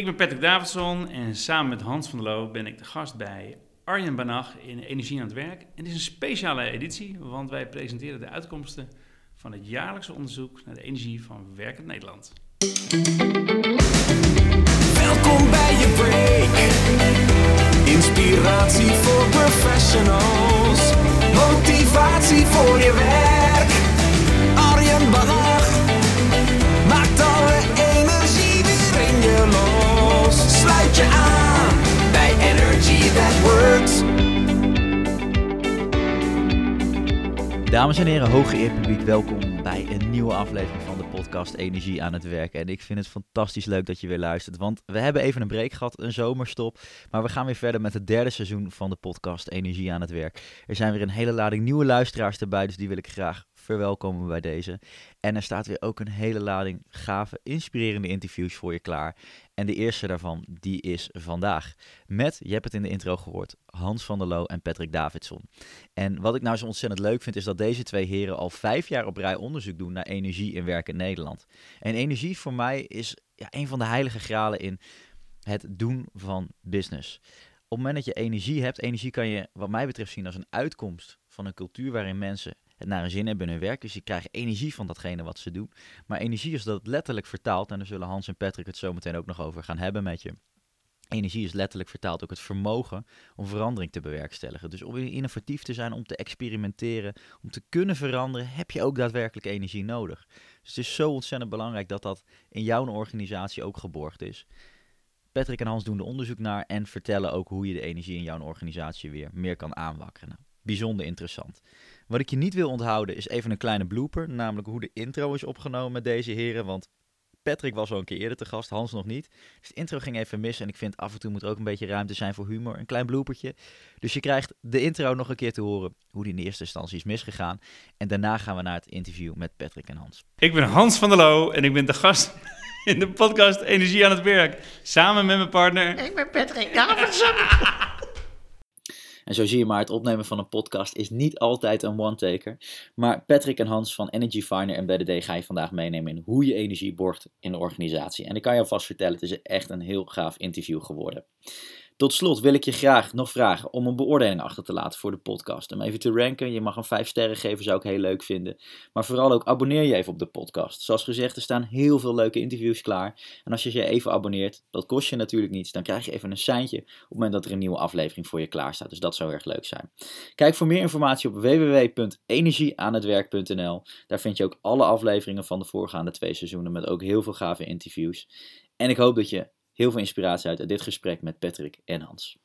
Ik ben Patrick Davidson en samen met Hans van der Loo ben ik de gast bij Arjen Banach in Energie aan het Werk. En dit is een speciale editie, want wij presenteren de uitkomsten van het jaarlijkse onderzoek naar de energie van werkend Nederland. Welkom bij je break. Inspiratie voor professionals. Motivatie voor je werk. Je aan bij Energy That Works. Dames en heren, hooggeëerd publiek, welkom bij een nieuwe aflevering van de podcast Energie aan het Werk. En ik vind het fantastisch leuk dat je weer luistert, want we hebben even een break gehad, een zomerstop. Maar we gaan weer verder met het derde seizoen van de podcast Energie aan het Werk. Er zijn weer een hele lading nieuwe luisteraars erbij, dus die wil ik graag verwelkomen bij deze. En er staat weer ook een hele lading gave, inspirerende interviews voor je klaar. En de eerste daarvan, die is vandaag. Met, je hebt het in de intro gehoord, Hans van der Loo en Patrick Davidson. En wat ik nou zo ontzettend leuk vind, is dat deze twee heren al vijf jaar op rij onderzoek doen naar energie in werk in Nederland. En energie voor mij is ja, een van de heilige gralen in het doen van business. Op het moment dat je energie hebt, energie kan je wat mij betreft zien als een uitkomst van een cultuur waarin mensen het naar een zin hebben in hun werk. Dus je krijgt energie van datgene wat ze doen. Maar energie is dat letterlijk vertaald, en daar zullen Hans en Patrick het zo meteen ook nog over gaan hebben met je. Energie is letterlijk vertaald ook het vermogen om verandering te bewerkstelligen. Dus om innovatief te zijn, om te experimenteren, om te kunnen veranderen, heb je ook daadwerkelijk energie nodig. Dus het is zo ontzettend belangrijk dat dat in jouw organisatie ook geborgd is. Patrick en Hans doen er onderzoek naar en vertellen ook hoe je de energie in jouw organisatie weer meer kan aanwakkeren. Bijzonder interessant. Wat ik je niet wil onthouden is even een kleine blooper, namelijk hoe de intro is opgenomen met deze heren, want Patrick was al een keer eerder te gast, Hans nog niet. Dus de intro ging even mis en ik vind af en toe moet er ook een beetje ruimte zijn voor humor, een klein bloopertje. Dus je krijgt de intro nog een keer te horen hoe die in eerste instantie is misgegaan. En daarna gaan we naar het interview met Patrick en Hans. Ik ben Hans van der Loo en ik ben de gast in de podcast Energie aan het Werk. Samen met mijn partner. Ik ben Patrick Davidson. En zo zie je maar, het opnemen van een podcast is niet altijd een one-taker. Maar Patrick en Hans van Energy Finder en BDD ga je vandaag meenemen in hoe je energie borgt in de organisatie. En ik kan je alvast vertellen, het is echt een heel gaaf interview geworden. Tot slot wil ik je graag nog vragen om een beoordeling achter te laten voor de podcast. Om even te ranken. Je mag een 5 sterren geven, zou ik heel leuk vinden. Maar vooral ook abonneer je even op de podcast. Zoals gezegd, er staan heel veel leuke interviews klaar. En als je je even abonneert, dat kost je natuurlijk niets. Dan krijg je even een seintje op het moment dat er een nieuwe aflevering voor je klaar staat. Dus dat zou erg leuk zijn. Kijk voor meer informatie op www.energieaanhetwerk.nl. Daar vind je ook alle afleveringen van de voorgaande twee seizoenen met ook heel veel gave interviews. En ik hoop dat je heel veel inspiratie uit uit dit gesprek met Patrick en Hans.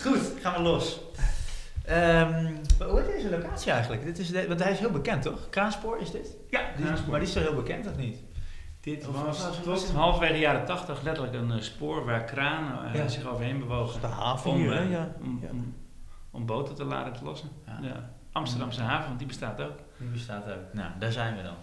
Goed, gaan we los. Ehm, hoe heet deze locatie eigenlijk? Dit is de, want hij is heel bekend, toch? Kraanspoor is dit? Ja, is- maar die is toch heel bekend, of niet? Dit Of was was- tot halverwege jaren 80 letterlijk een eh, spoor waar kranen eh, Ja. zich overheen bewogen. De haven om, hier, hè? eh, Ja. om, Ja. om, om boten te laden te lossen. Ja. Amsterdamse haven, want die bestaat ook. Die bestaat ook. Nou, daar zijn we dan.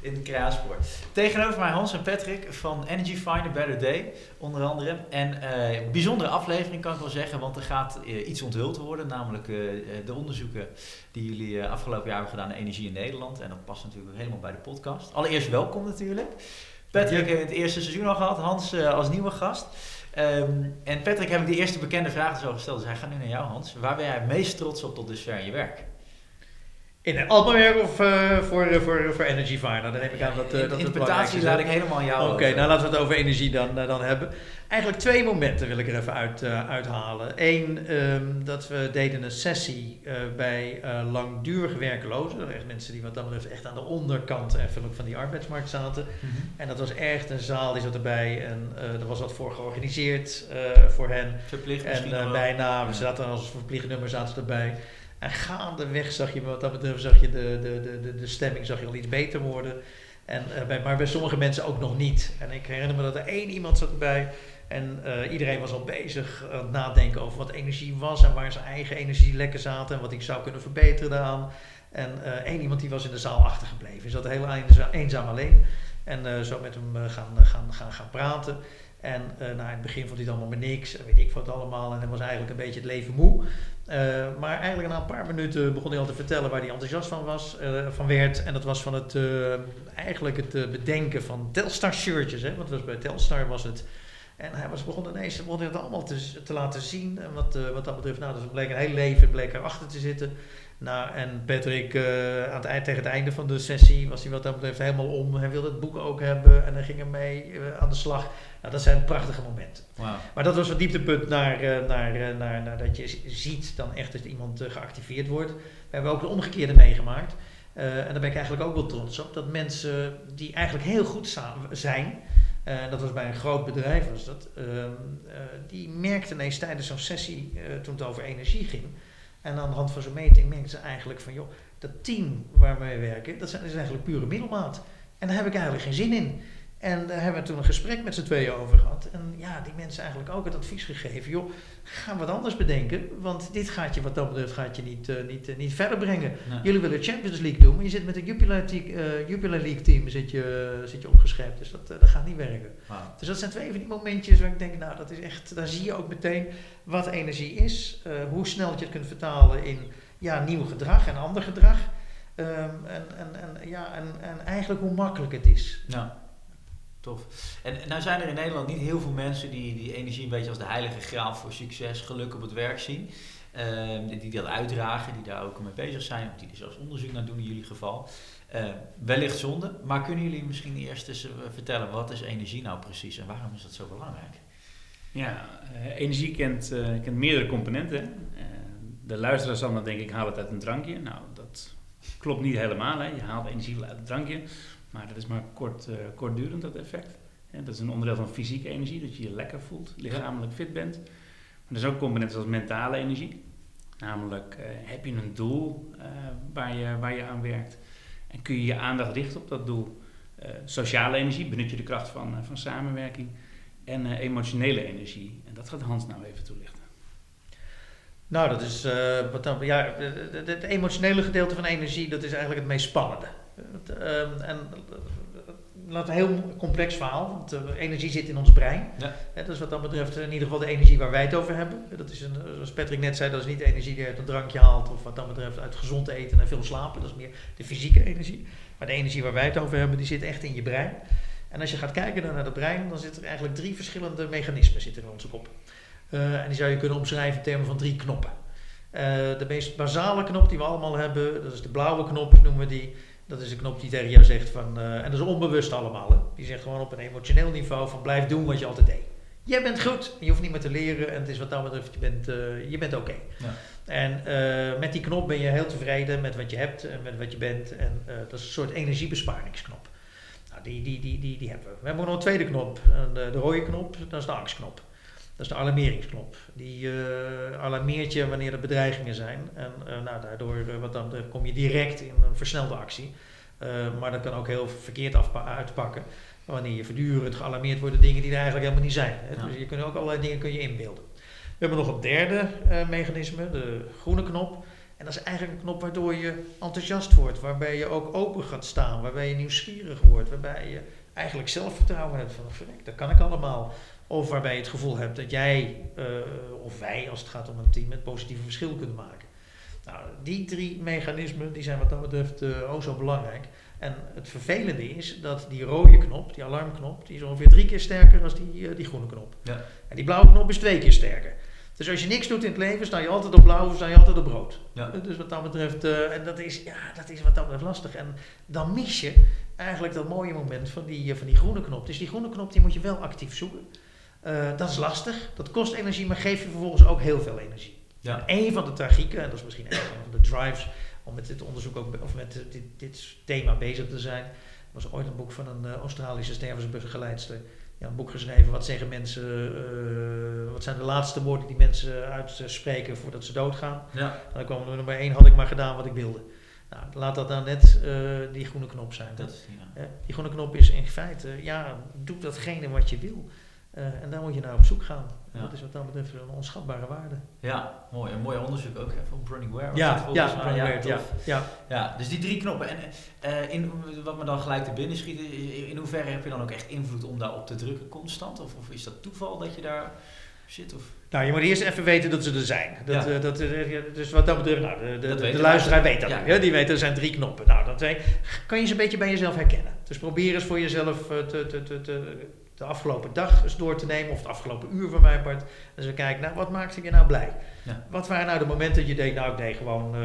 In Kraaspoor. Tegenover mij Hans en Patrick van Energy Finder Better Day, onder andere. En eh bijzondere aflevering kan ik wel zeggen, want er gaat eh, iets onthuld worden. Namelijk eh, de onderzoeken die jullie afgelopen jaar hebben gedaan naar energie in Nederland. En dat past natuurlijk helemaal bij de podcast. Allereerst welkom natuurlijk. Patrick we het eerste seizoen al gehad, Hans als nieuwe gast. Ehm, en Patrick heb ik de eerste bekende vraag zo gesteld, dus hij gaat nu naar jou Hans. Waar ben jij het meest trots op tot dusver in je werk? In een Alpenwerk of eh, voor, eh, voor, voor Energy Fire? Nou, dan neem ik aan dat, In- dat interpretatie laat ik helemaal aan jou Oké, nou laten we het over energie dan, dan hebben. Eigenlijk twee momenten wil ik er even uit, uithalen. Eén, ehm, dat we deden een sessie bij langdurig werklozen. Echt mensen die wat dat betreft echt aan de onderkant even van die arbeidsmarkt zaten. Mhm. En dat was echt een zaal, die zat erbij. En er was wat voor georganiseerd voor hen. Verplicht En bijna, we zaten als verplicht nummer zaten erbij. En gaandeweg zag je, wat dat betreft, zag je de, de, de, de, stemming zag je al iets beter worden. En, eh, bij, maar bij sommige mensen ook nog niet. En ik herinner me dat er één iemand zat erbij. En eh, iedereen was al bezig aan het nadenken over wat energie was. En waar zijn eigen energielekken zaten. En wat ik zou kunnen verbeteren daaraan. En eh, één iemand die was in de zaal achtergebleven. Die zat heel eenza- eenzaam alleen. En eh, zo met hem eh, gaan, gaan, gaan, gaan praten. En eh, nou, in het begin vond hij het allemaal maar niks. En weet ik wat allemaal. En hij was eigenlijk een beetje het leven moe. Eh, maar eigenlijk na een paar minuten begon hij al te vertellen waar hij enthousiast van, was, eh, van werd. En dat was van het, eigenlijk het bedenken van Telstar shirtjes. Hè? Want was bij Telstar was het... En hij was begon ineens begon hij het allemaal te, te laten zien. En wat, wat dat betreft, nou, dus bleek een heel leven bleek erachter te zitten. Nou, en Patrick, eh, aan het eind, tegen het einde van de sessie, was hij wat dat betreft helemaal om. Hij wilde het boek ook hebben en hij ging ermee uh, aan de slag. Nou, dat zijn prachtige momenten. Wow. Maar dat was het dieptepunt naar, eh, naar, eh, naar, naar dat je ziet dan echt dat iemand eh, geactiveerd wordt. We hebben ook de omgekeerde meegemaakt. Eh, en daar ben ik eigenlijk ook wel trots op. Dat mensen die eigenlijk heel goed samen zijn, eh, dat was bij een groot bedrijf was dat, ehm, eh, die merkten ineens tijdens zo'n sessie, eh, toen het over energie ging, en aan de hand van zo'n meting merkten ze eigenlijk van, joh, dat team waar wij werken, dat zijn, dat is eigenlijk pure middelmaat. En daar heb ik eigenlijk geen zin in. En daar hebben we toen een gesprek met z'n tweeën over gehad. En ja, die mensen eigenlijk ook het advies gegeven. Joh, ga wat anders bedenken. Want dit gaat je wat dat betreft gaat je niet, eh, niet, eh, niet verder brengen. Nee. Jullie willen Champions League doen, maar je zit met een Jupiler, League- eh, Jupiler League team zit je, zit je opgeschreven. Dus dat, dat gaat niet werken. Dus dat zijn twee van die momentjes waar ik denk, nou dat is echt, daar zie je ook meteen wat energie is. hoe snel je het kunt vertalen in ja, nieuw gedrag en ander gedrag. Ehm, en, en, en, ja, en, en eigenlijk hoe makkelijk het is. Ja, tof. En nou zijn er in Nederland niet heel veel mensen die die energie een beetje als de heilige graal voor succes, geluk op het werk zien. Ehm, die- dat uitdragen, die daar ook mee bezig zijn, of die er zelfs onderzoek naar doen in jullie geval. Eh, wellicht zonde, maar kunnen jullie misschien eerst eens eh, vertellen wat is energie nou precies en waarom is dat zo belangrijk? Ja, eh, energie kent, eh, kent meerdere componenten. de luisteraar zal dan denk ik, haal het uit een drankje. Nou, dat klopt niet helemaal. Hè. Je haalt energie uit een drankje, maar dat is maar kort, eh, kortdurend, dat effect. Dat is een onderdeel van fysieke energie, dat je je lekker voelt, lichamelijk fit bent. Maar er zijn ook componenten zoals mentale energie. Namelijk, eh, heb je een doel eh, waar, je, waar je aan werkt en kun je je aandacht richten op dat doel. Sociale energie, benut je de kracht van, van samenwerking. En emotionele energie. En dat gaat Hans nou even toelichten. Nou, dat is wat dan, ja, het emotionele gedeelte van energie, dat is eigenlijk het meest spannende. Het, ehm, en eh, laat een heel complex verhaal, want eh, energie zit in ons brein. Ja. Dat is wat dat betreft in ieder geval de energie waar wij het over hebben. Dat is een, zoals Patrick net zei, dat is niet de energie die uit een drankje haalt of wat dat betreft uit gezond eten en veel slapen. Dat is meer de fysieke energie. Maar de energie waar wij het over hebben, die zit echt in je brein. En als je gaat kijken naar het brein, dan zitten er eigenlijk drie verschillende mechanismen zitten in onze kop. Eh, en die zou je kunnen omschrijven in termen van drie knoppen. Eh, de meest basale knop die we allemaal hebben, dat is de blauwe knop, noemen we die. Dat is de knop die tegen jou zegt van, eh, en dat is onbewust allemaal. Hè? Die zegt gewoon op een emotioneel niveau van blijf doen wat je altijd deed. Jij bent goed, je hoeft niet meer te leren en het is wat dat betreft, je bent, eh, je bent oké. Ja. En eh, met die knop ben je heel tevreden met wat je hebt en met wat je bent. En dat is een soort energiebesparingsknop. Nou, die, die, die, die, die hebben we. We hebben ook nog een tweede knop. De rode knop, dat is de angstknop. Dat is de alarmeringsknop. Die eh, alarmeert je wanneer er bedreigingen zijn. En eh, nou, daardoor eh, wat dan, kom je direct in een versnelde actie. Maar dat kan ook heel verkeerd uitpakken. Wanneer je voortdurend gealarmeerd wordt door dingen die er eigenlijk helemaal niet zijn. Hè. Ja. Dus je kunt ook allerlei dingen kun je inbeelden. We hebben nog een derde mechanisme, de groene knop. En dat is eigenlijk een knop waardoor je enthousiast wordt. Waarbij je ook open gaat staan. Waarbij je nieuwsgierig wordt. Waarbij je eigenlijk zelfvertrouwen hebt van, verrek, dat kan ik allemaal. Of waarbij je het gevoel hebt dat jij, eh, of wij als het gaat om een team, het positieve verschil kunnen maken. Nou, die drie mechanismen die zijn wat dat betreft eh ook zo belangrijk. En het vervelende is dat die rode knop, die alarmknop, die is ongeveer drie keer sterker dan die, eh, die groene knop. Ja. En die blauwe knop is twee keer sterker. Dus als je niks doet in het leven, sta je altijd op blauw of sta je altijd op rood. Ja. Dus wat dat betreft, en dat is, ja, dat is wat dat betreft lastig. En dan mis je eigenlijk dat mooie moment van die, van die groene knop. Dus die groene knop die moet je wel actief zoeken. Eh, dat is lastig, dat kost energie, maar geeft je vervolgens ook heel veel energie. Ja. En een van de tragieken, en dat is misschien een van de drives om met dit onderzoek ook, of met dit, dit, thema bezig te zijn, was ooit een boek van een eh, Australische stervensbegeleidster. Ja, een boek geschreven, wat zeggen mensen, eh, wat zijn de laatste woorden die mensen uitspreken voordat ze doodgaan. Ja. En dan kwam er nummer één, had ik maar gedaan wat ik wilde. Nou, laat dat dan net eh, die groene knop zijn. Dat ja. Die groene knop is in feite, ja, doe datgene wat je wil. Eh, en daar moet je naar op zoek gaan. Ja. Dat is wat dat betreft een onschatbare waarde. Ja, mooi. Een mooi onderzoek ook hè, van Browning Ware. Ja, dat volgens ja, mij. ja, ja, ja. Ja, dus die drie knoppen. En eh, in, wat me dan gelijk te binnen schiet, in hoeverre heb je dan ook echt invloed om daarop te drukken constant? Of, of is dat toeval dat je daar zit? Of? Nou, je moet eerst even weten dat ze er zijn. Dat, Ja. eh, dat, dus wat dat betreft, nou, de, de, Dat de, weet de de luisteraar weet dat. Ja. hè? Die weet er zijn drie knoppen. Nou, dat kan je ze een beetje bij jezelf herkennen. Dus probeer eens voor jezelf te, te, te, te- de afgelopen dag eens door te nemen, of het afgelopen uur van mijn part. En ze kijken, nou, wat maakte je nou blij? Ja. Wat waren nou de momenten dat je deed, nou, ik deed gewoon eh,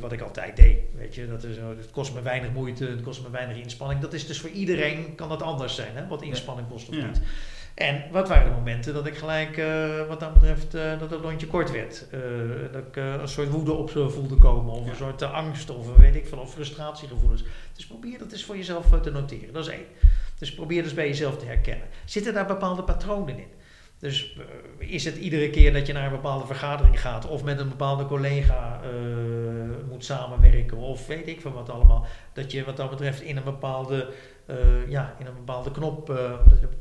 wat ik altijd deed. Weet je, dat is, zo, het kost me weinig moeite, het kost me weinig inspanning. Dat is dus voor iedereen, kan dat anders zijn, hè? wat inspanning kost of Ja. niet. En wat waren de momenten dat ik gelijk, eh, wat dat betreft, eh, dat het lontje kort werd? Eh, dat ik eh, een soort woede op ze voelde komen, of Ja. een soort eh, angst, of eh, weet ik veel, of frustratiegevoelens. Dus probeer dat eens voor jezelf eh, te noteren. Dat is één. Dus probeer dus bij jezelf te herkennen. Zitten daar bepaalde patronen in? Dus eh, is het iedere keer dat je naar een bepaalde vergadering gaat, of met een bepaalde collega eh, moet samenwerken, of weet ik veel wat allemaal, dat je wat dat betreft in een bepaalde, eh, ja, in een bepaalde knop,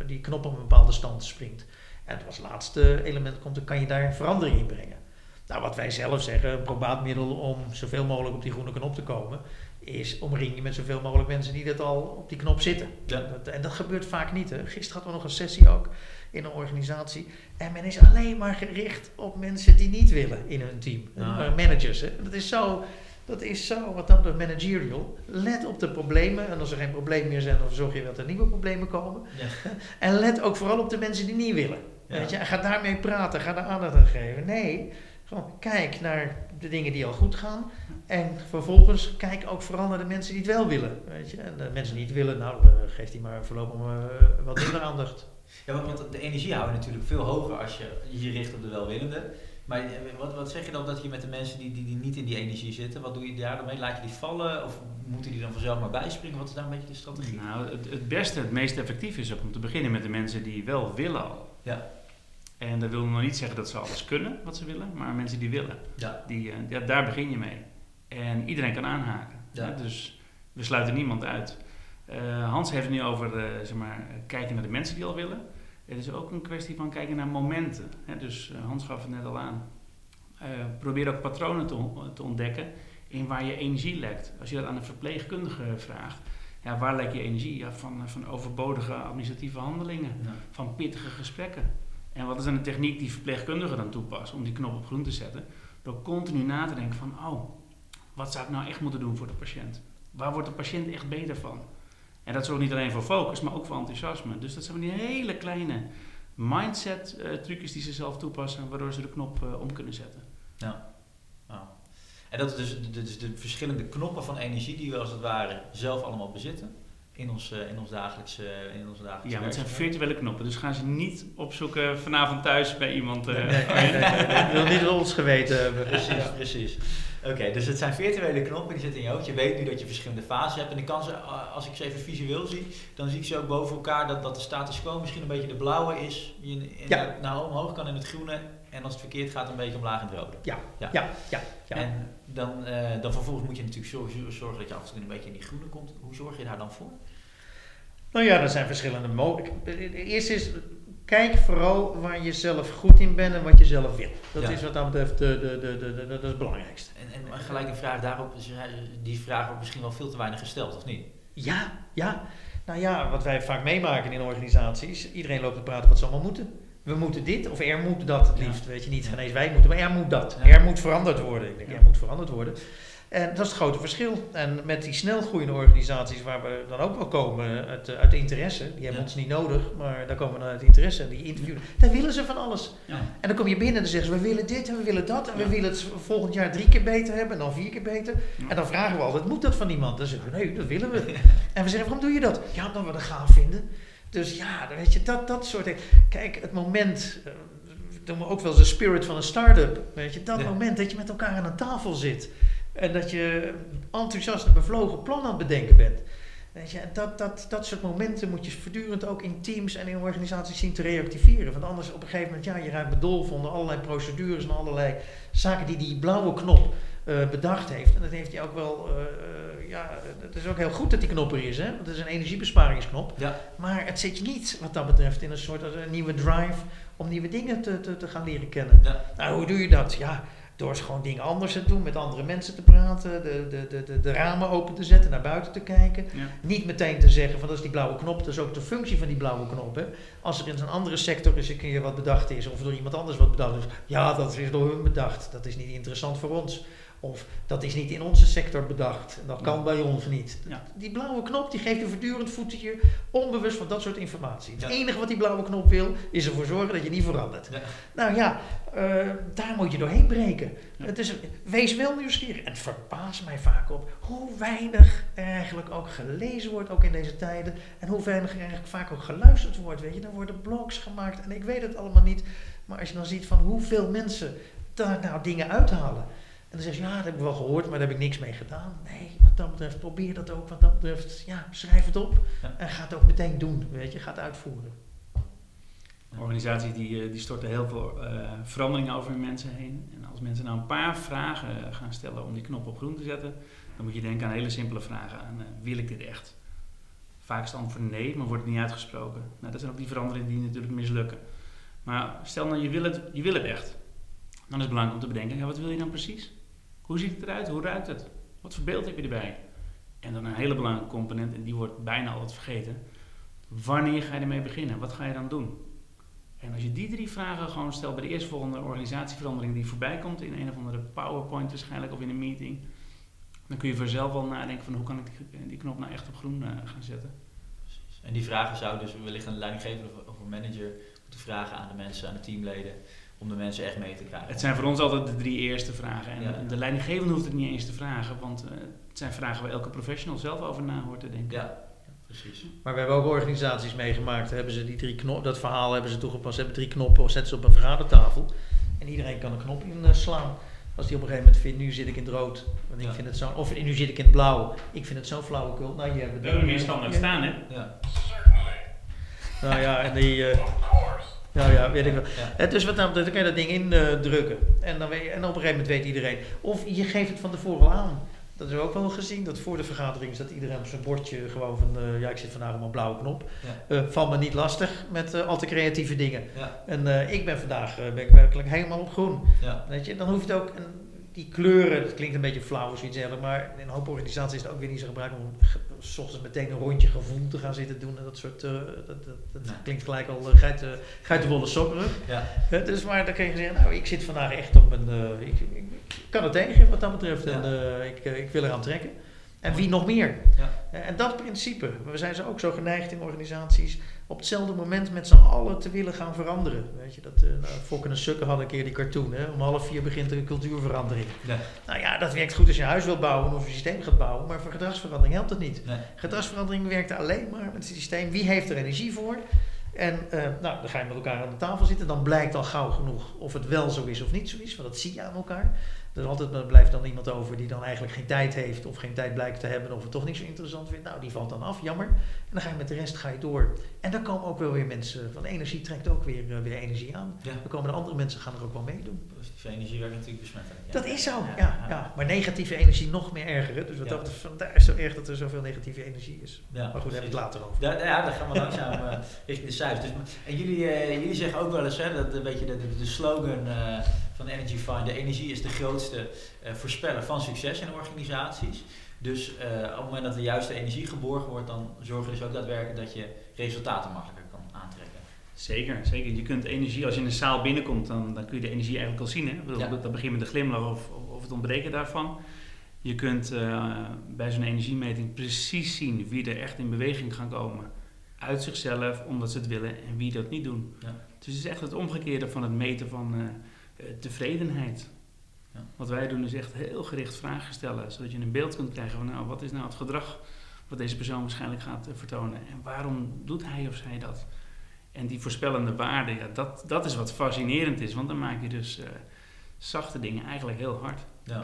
die knop op een bepaalde stand springt. En als laatste element komt, dan kan je daar verandering in brengen. Nou, wat wij zelf zeggen, een probaatmiddel om zoveel mogelijk op die groene knop te komen, is omring je met zoveel mogelijk mensen die dat al op die knop zitten. Ja. Dat, en dat gebeurt vaak niet. Hè. Gisteren hadden we nog een sessie ook in een organisatie. En men is alleen maar gericht op mensen die niet willen in hun team. Maar managers. Hè. Dat is zo. Dat is zo, wat dan de managerial. Let op de problemen. En als er geen problemen meer zijn, dan zorg je dat er nieuwe problemen komen. Ja. En let ook vooral op de mensen die niet willen. Ja. Weet je? Ga daarmee praten, ga daar aandacht aan geven. Nee, gewoon kijk naar de dingen die al goed gaan. En vervolgens kijk ook vooral naar de mensen die het wel willen. Weet je? En de mensen die het willen, nou, geef die maar voorlopig eh, wat minder aandacht. Ja, want, de energie hou je natuurlijk veel hoger als je je richt op de welwillende. Maar eh, wat, wat zeg je dan dat je met de mensen die, die, die niet in die energie zitten, wat doe je daar dan mee? Laat je die vallen of moeten die dan vanzelf maar bijspringen? Wat is daar een beetje de strategie? Nou, het, het beste, het meest effectief is ook om te beginnen met de mensen die wel willen al. Ja. En dat wil nog niet zeggen dat ze alles kunnen wat ze willen, maar mensen die willen, Ja. die, eh, ja, daar begin je mee. En iedereen kan aanhaken. Ja. Dus we sluiten niemand uit. Eh, Hans heeft het nu over eh, zeg maar, kijken naar de mensen die al willen. Het is ook een kwestie van kijken naar momenten. Hè? Dus Hans gaf het net al aan. Probeer ook patronen te, on- te ontdekken in waar je energie lekt. Als je dat aan een verpleegkundige vraagt, ja, waar lek je energie? Ja, van, van overbodige administratieve handelingen, van pittige gesprekken. En wat is dan de techniek die verpleegkundigen dan toepassen om die knop op groen te zetten? Door continu na te denken van, oh, wat zou ik nou echt moeten doen voor de patiënt? Waar wordt de patiënt echt beter van? En dat ook niet alleen voor focus, maar ook voor enthousiasme. Dus dat zijn die hele kleine mindset eh, die ze zelf toepassen, waardoor ze de knop eh, om kunnen zetten. Nou. En dat is dus dus de verschillende knoppen van energie die we als het ware zelf allemaal bezitten in ons, eh, in ons dagelijkse, in onze dagelijkse Ja, maar het zijn virtuele knoppen, dus gaan ze niet opzoeken vanavond thuis bij iemand. eh, Nee, nee, nee, nee, nee. Ik wil niet ons geweten hebben. Precies, Ja. precies. Oké, dus het zijn virtuele knoppen die zitten in je hoofd. Je weet nu dat je verschillende fases hebt. En ik kan ze, als ik ze even visueel zie, dan zie ik ze ook boven elkaar dat, dat de status quo misschien een beetje de blauwe is. Je in, in- Ja. naar omhoog kan in het groene. En als het verkeerd gaat, een beetje omlaag in het rode. Ja, Ja. ja, ja. ja. En dan, eh, dan vervolgens moet je natuurlijk zorgen, zorgen dat je af en toe een beetje in die groene komt. Hoe zorg je daar dan voor? Nou ja, er zijn verschillende mogelijkheden. Eerst is, kijk vooral waar je zelf goed in bent en wat je zelf wil. Dat Ja. is wat dat betreft de, de, de, de, de, dat is het belangrijkste. En, en gelijk een vraag daarop, is, eh, die vraag wordt misschien wel veel te weinig gesteld, of niet? Ja, ja. Nou ja, wat wij vaak meemaken in organisaties, iedereen loopt te praten wat ze allemaal moeten. We moeten dit, of er moet dat het Ja. liefst. Weet je, niet geen eens wij moeten, maar er moet dat. Ja. Er moet veranderd worden. Ik denk, er moet veranderd worden. En dat is het grote verschil. En met die snel groeiende organisaties waar we dan ook wel komen uit, eh, uit interesse, die hebben Ja. ons niet nodig, maar daar komen we uit interesse, die interviewen, daar willen ze van alles. Ja. En dan kom je binnen en dan zeggen ze, we willen dit en we willen dat en we willen het volgend jaar drie keer beter hebben en dan vier keer beter. En dan vragen we altijd, moet dat van iemand? Dan zeggen we, nee, dat willen we. En we zeggen, waarom doe je dat? Ja, omdat we dat gaaf vinden. Dus ja, dan weet je, dat, dat soort dingen. Kijk, het moment, eh, doen we ook wel eens de spirit van een start-up. Weet je, dat Ja. moment dat je met elkaar aan een tafel zit. En dat je enthousiast en bevlogen plan aan het bedenken bent. Weet je, dat, dat, dat soort momenten moet je voortdurend ook in teams en in organisaties zien te reactiveren. Want anders op een gegeven moment, ja, je raakt bedolven onder allerlei procedures en allerlei zaken die die blauwe knop eh, bedacht heeft. En dat heeft hij ook wel, eh, eh, ja, het is ook heel goed dat die knop er is, hè? Want het is een energiebesparingsknop. Ja. Maar het zit je niet, wat dat betreft, in een soort nieuwe drive om nieuwe dingen te, te, te gaan leren kennen. Ja. Nou, hoe doe je dat? Ja, door gewoon dingen anders te doen, met andere mensen te praten, de, de, de, de, de ramen open te zetten, naar buiten te kijken. Ja. Niet meteen te zeggen van dat is die blauwe knop, dat is ook de functie van die blauwe knop. Hè. Als er in een andere sector eens een keer wat bedacht is, of door iemand anders wat bedacht is, ja, dat is door hun bedacht. Dat is niet interessant voor ons. Of dat is niet in onze sector bedacht. Dat kan bij ons niet. Ja. Die blauwe knop die geeft je voortdurend voetje onbewust van dat soort informatie. Het enige wat die blauwe knop wil, is ervoor zorgen dat je niet verandert. Nou ja, eh, daar moet je doorheen breken. Het is, wees wel nieuwsgierig. En het verbaast mij vaak op hoe weinig er eigenlijk ook gelezen wordt, ook in deze tijden. En hoe weinig er eigenlijk vaak ook geluisterd wordt. Weet je, er worden blogs gemaakt en ik weet het allemaal niet. Maar als je dan ziet van hoeveel mensen daar nou dingen uithalen. En dan zeg je, ja, dat heb ik wel gehoord, maar daar heb ik niks mee gedaan. Nee, wat dat betreft, probeer dat ook. Wat dat betreft, ja, schrijf het op. En ga het ook meteen doen, weet je. Ga het uitvoeren. Organisaties die, eh, die storten heel veel eh, veranderingen over hun mensen heen. En als mensen nou een paar vragen eh, gaan stellen om die knop op groen te zetten, dan moet je denken aan hele simpele vragen. Aan, wil ik dit echt? Vaak is het antwoord nee, maar wordt het niet uitgesproken. Nou, dat zijn ook die veranderingen die natuurlijk mislukken. Maar stel nou, je wil het, je wil het echt. Dan is het belangrijk om te bedenken, ja, wat wil je dan precies? Hoe ziet het eruit? Hoe ruikt het? Wat voor beeld heb je erbij? En dan een hele belangrijke component, en die wordt bijna altijd vergeten. Wanneer ga je ermee beginnen? Wat ga je dan doen? En als je die drie vragen gewoon stelt bij de eerstvolgende organisatieverandering die voorbij komt in een of andere PowerPoint waarschijnlijk of in een meeting, dan kun je vanzelf wel nadenken van hoe kan ik die, knop nou echt op groen eh, gaan zetten. Precies. En die vragen zou dus wellicht een leidinggevende of een manager moeten vragen aan de mensen, aan de teamleden, om de mensen echt mee te krijgen. Het zijn voor ons altijd de drie eerste vragen. En Ja. de leidinggevende hoeft het niet eens te vragen, want eh, het zijn vragen waar elke professional zelf over na hoort te denken. Ja, precies. Maar we hebben ook organisaties meegemaakt. Daar Hebben ze die drie knop, dat verhaal hebben ze toegepast. Ze hebben drie knoppen, zetten ze op een vergadertafel. En iedereen kan een knop inslaan. Als die op een gegeven moment vindt, nu zit ik in het rood. Want ik Ja. vind het zo, of nu zit ik in het blauw. Ik vind het zo flauwekul. Nou, je hebt het We hebben meer standaard staan, hè? Ja. Nou ja, en die... eh, nou ja, weet ik wel. Ja. Het is wat dan, dan kan je dat ding indrukken. en, dan weet je, en op een gegeven moment weet iedereen. Of je geeft het van tevoren al aan. Dat hebben we ook wel gezien, dat voor de vergadering staat iedereen op zijn bordje gewoon van, eh, ja, ik zit vandaag op een blauwe knop. Ja. Eh val me niet lastig met eh, al te creatieve dingen. Ja. En eh, ik ben vandaag eh, ben ik werkelijk helemaal op groen. Ja. Weet je, dan hoeft het ook, en die kleuren, dat klinkt een beetje flauw of zoiets dergelijks, maar in een hoop organisaties is het ook weer niet zo gebruikt om s ochtends meteen een rondje gevoel te gaan zitten doen. En dat soort, eh, dat, dat, dat klinkt gelijk al uh, geiten, geitenwolle sokkerig. Ja. Dus maar dan kun je zeggen, nou ik zit vandaag echt op een, eh, ik, ik, kan het tegen wat dat betreft en eh, ik, eh, ik wil eraan trekken. En wie nog meer? Ja. Eh, En dat principe, we zijn zo ook zo geneigd in organisaties op hetzelfde moment met z'n allen te willen gaan veranderen. Weet je, dat, eh nou, Fokken en Sukken hadden een keer die cartoon, hè? om half vier begint er een cultuurverandering. Nou ja, dat werkt goed als je een huis wilt bouwen of een systeem gaat bouwen, maar voor gedragsverandering helpt dat niet. Nee. Gedragsverandering werkt alleen maar met het systeem. Wie heeft er energie voor? En eh, nou, dan ga je met elkaar aan de tafel zitten. Dan blijkt al gauw genoeg of het wel zo is of niet zo is. Want dat zie je aan elkaar. Er altijd er blijft dan iemand over die dan eigenlijk geen tijd heeft. Of geen tijd blijkt te hebben. Of het toch niet zo interessant vindt. Nou, die valt dan af. Jammer. En dan ga je met de rest ga je door. En dan komen ook wel weer mensen. Van energie trekt ook weer, eh, weer energie aan. Ja. Dan komen de andere mensen gaan er ook wel meedoen. Positieve energie werkt natuurlijk besmettelijk. Ja. Dat is zo, ja, ja. Maar negatieve energie nog meer erger. Hè? Dus wat dat, vandaar is zo erg dat er zoveel negatieve energie is. Maar goed, daar hebben we het later over. Daar, ja, daar gaan we langzaam eh, richting de cijfers. Dus, en jullie, eh, jullie zeggen ook wel eens, hè, dat een beetje de, de, de slogan van Energy Find, de energie is de grootste eh, voorspeller van succes in organisaties. Dus eh, op het moment dat de juiste energie geborgen wordt, dan zorg je dus ook daadwerkelijk dat je resultaten makkelijker kan aantrekken. Zeker, zeker. Je kunt energie, als je in een zaal binnenkomt, dan, dan kun je de energie eigenlijk al zien. Hè? Bedoel, Ja. Dat begint met de glimlach of, of, het ontbreken daarvan. Je kunt eh, bij zo'n energiemeting precies zien wie er echt in beweging gaan komen. Uit zichzelf, omdat ze het willen, en wie dat niet doen. Ja. Dus het is echt het omgekeerde van het meten van tevredenheid. Ja. Wat wij doen is echt heel gericht vragen stellen, zodat je een beeld kunt krijgen van nou, wat is nou het gedrag wat deze persoon waarschijnlijk gaat eh, vertonen en waarom doet hij of zij dat? En die voorspellende waarde, ja, dat, dat is wat fascinerend is, want dan maak je dus eh, zachte dingen eigenlijk heel hard. Ja.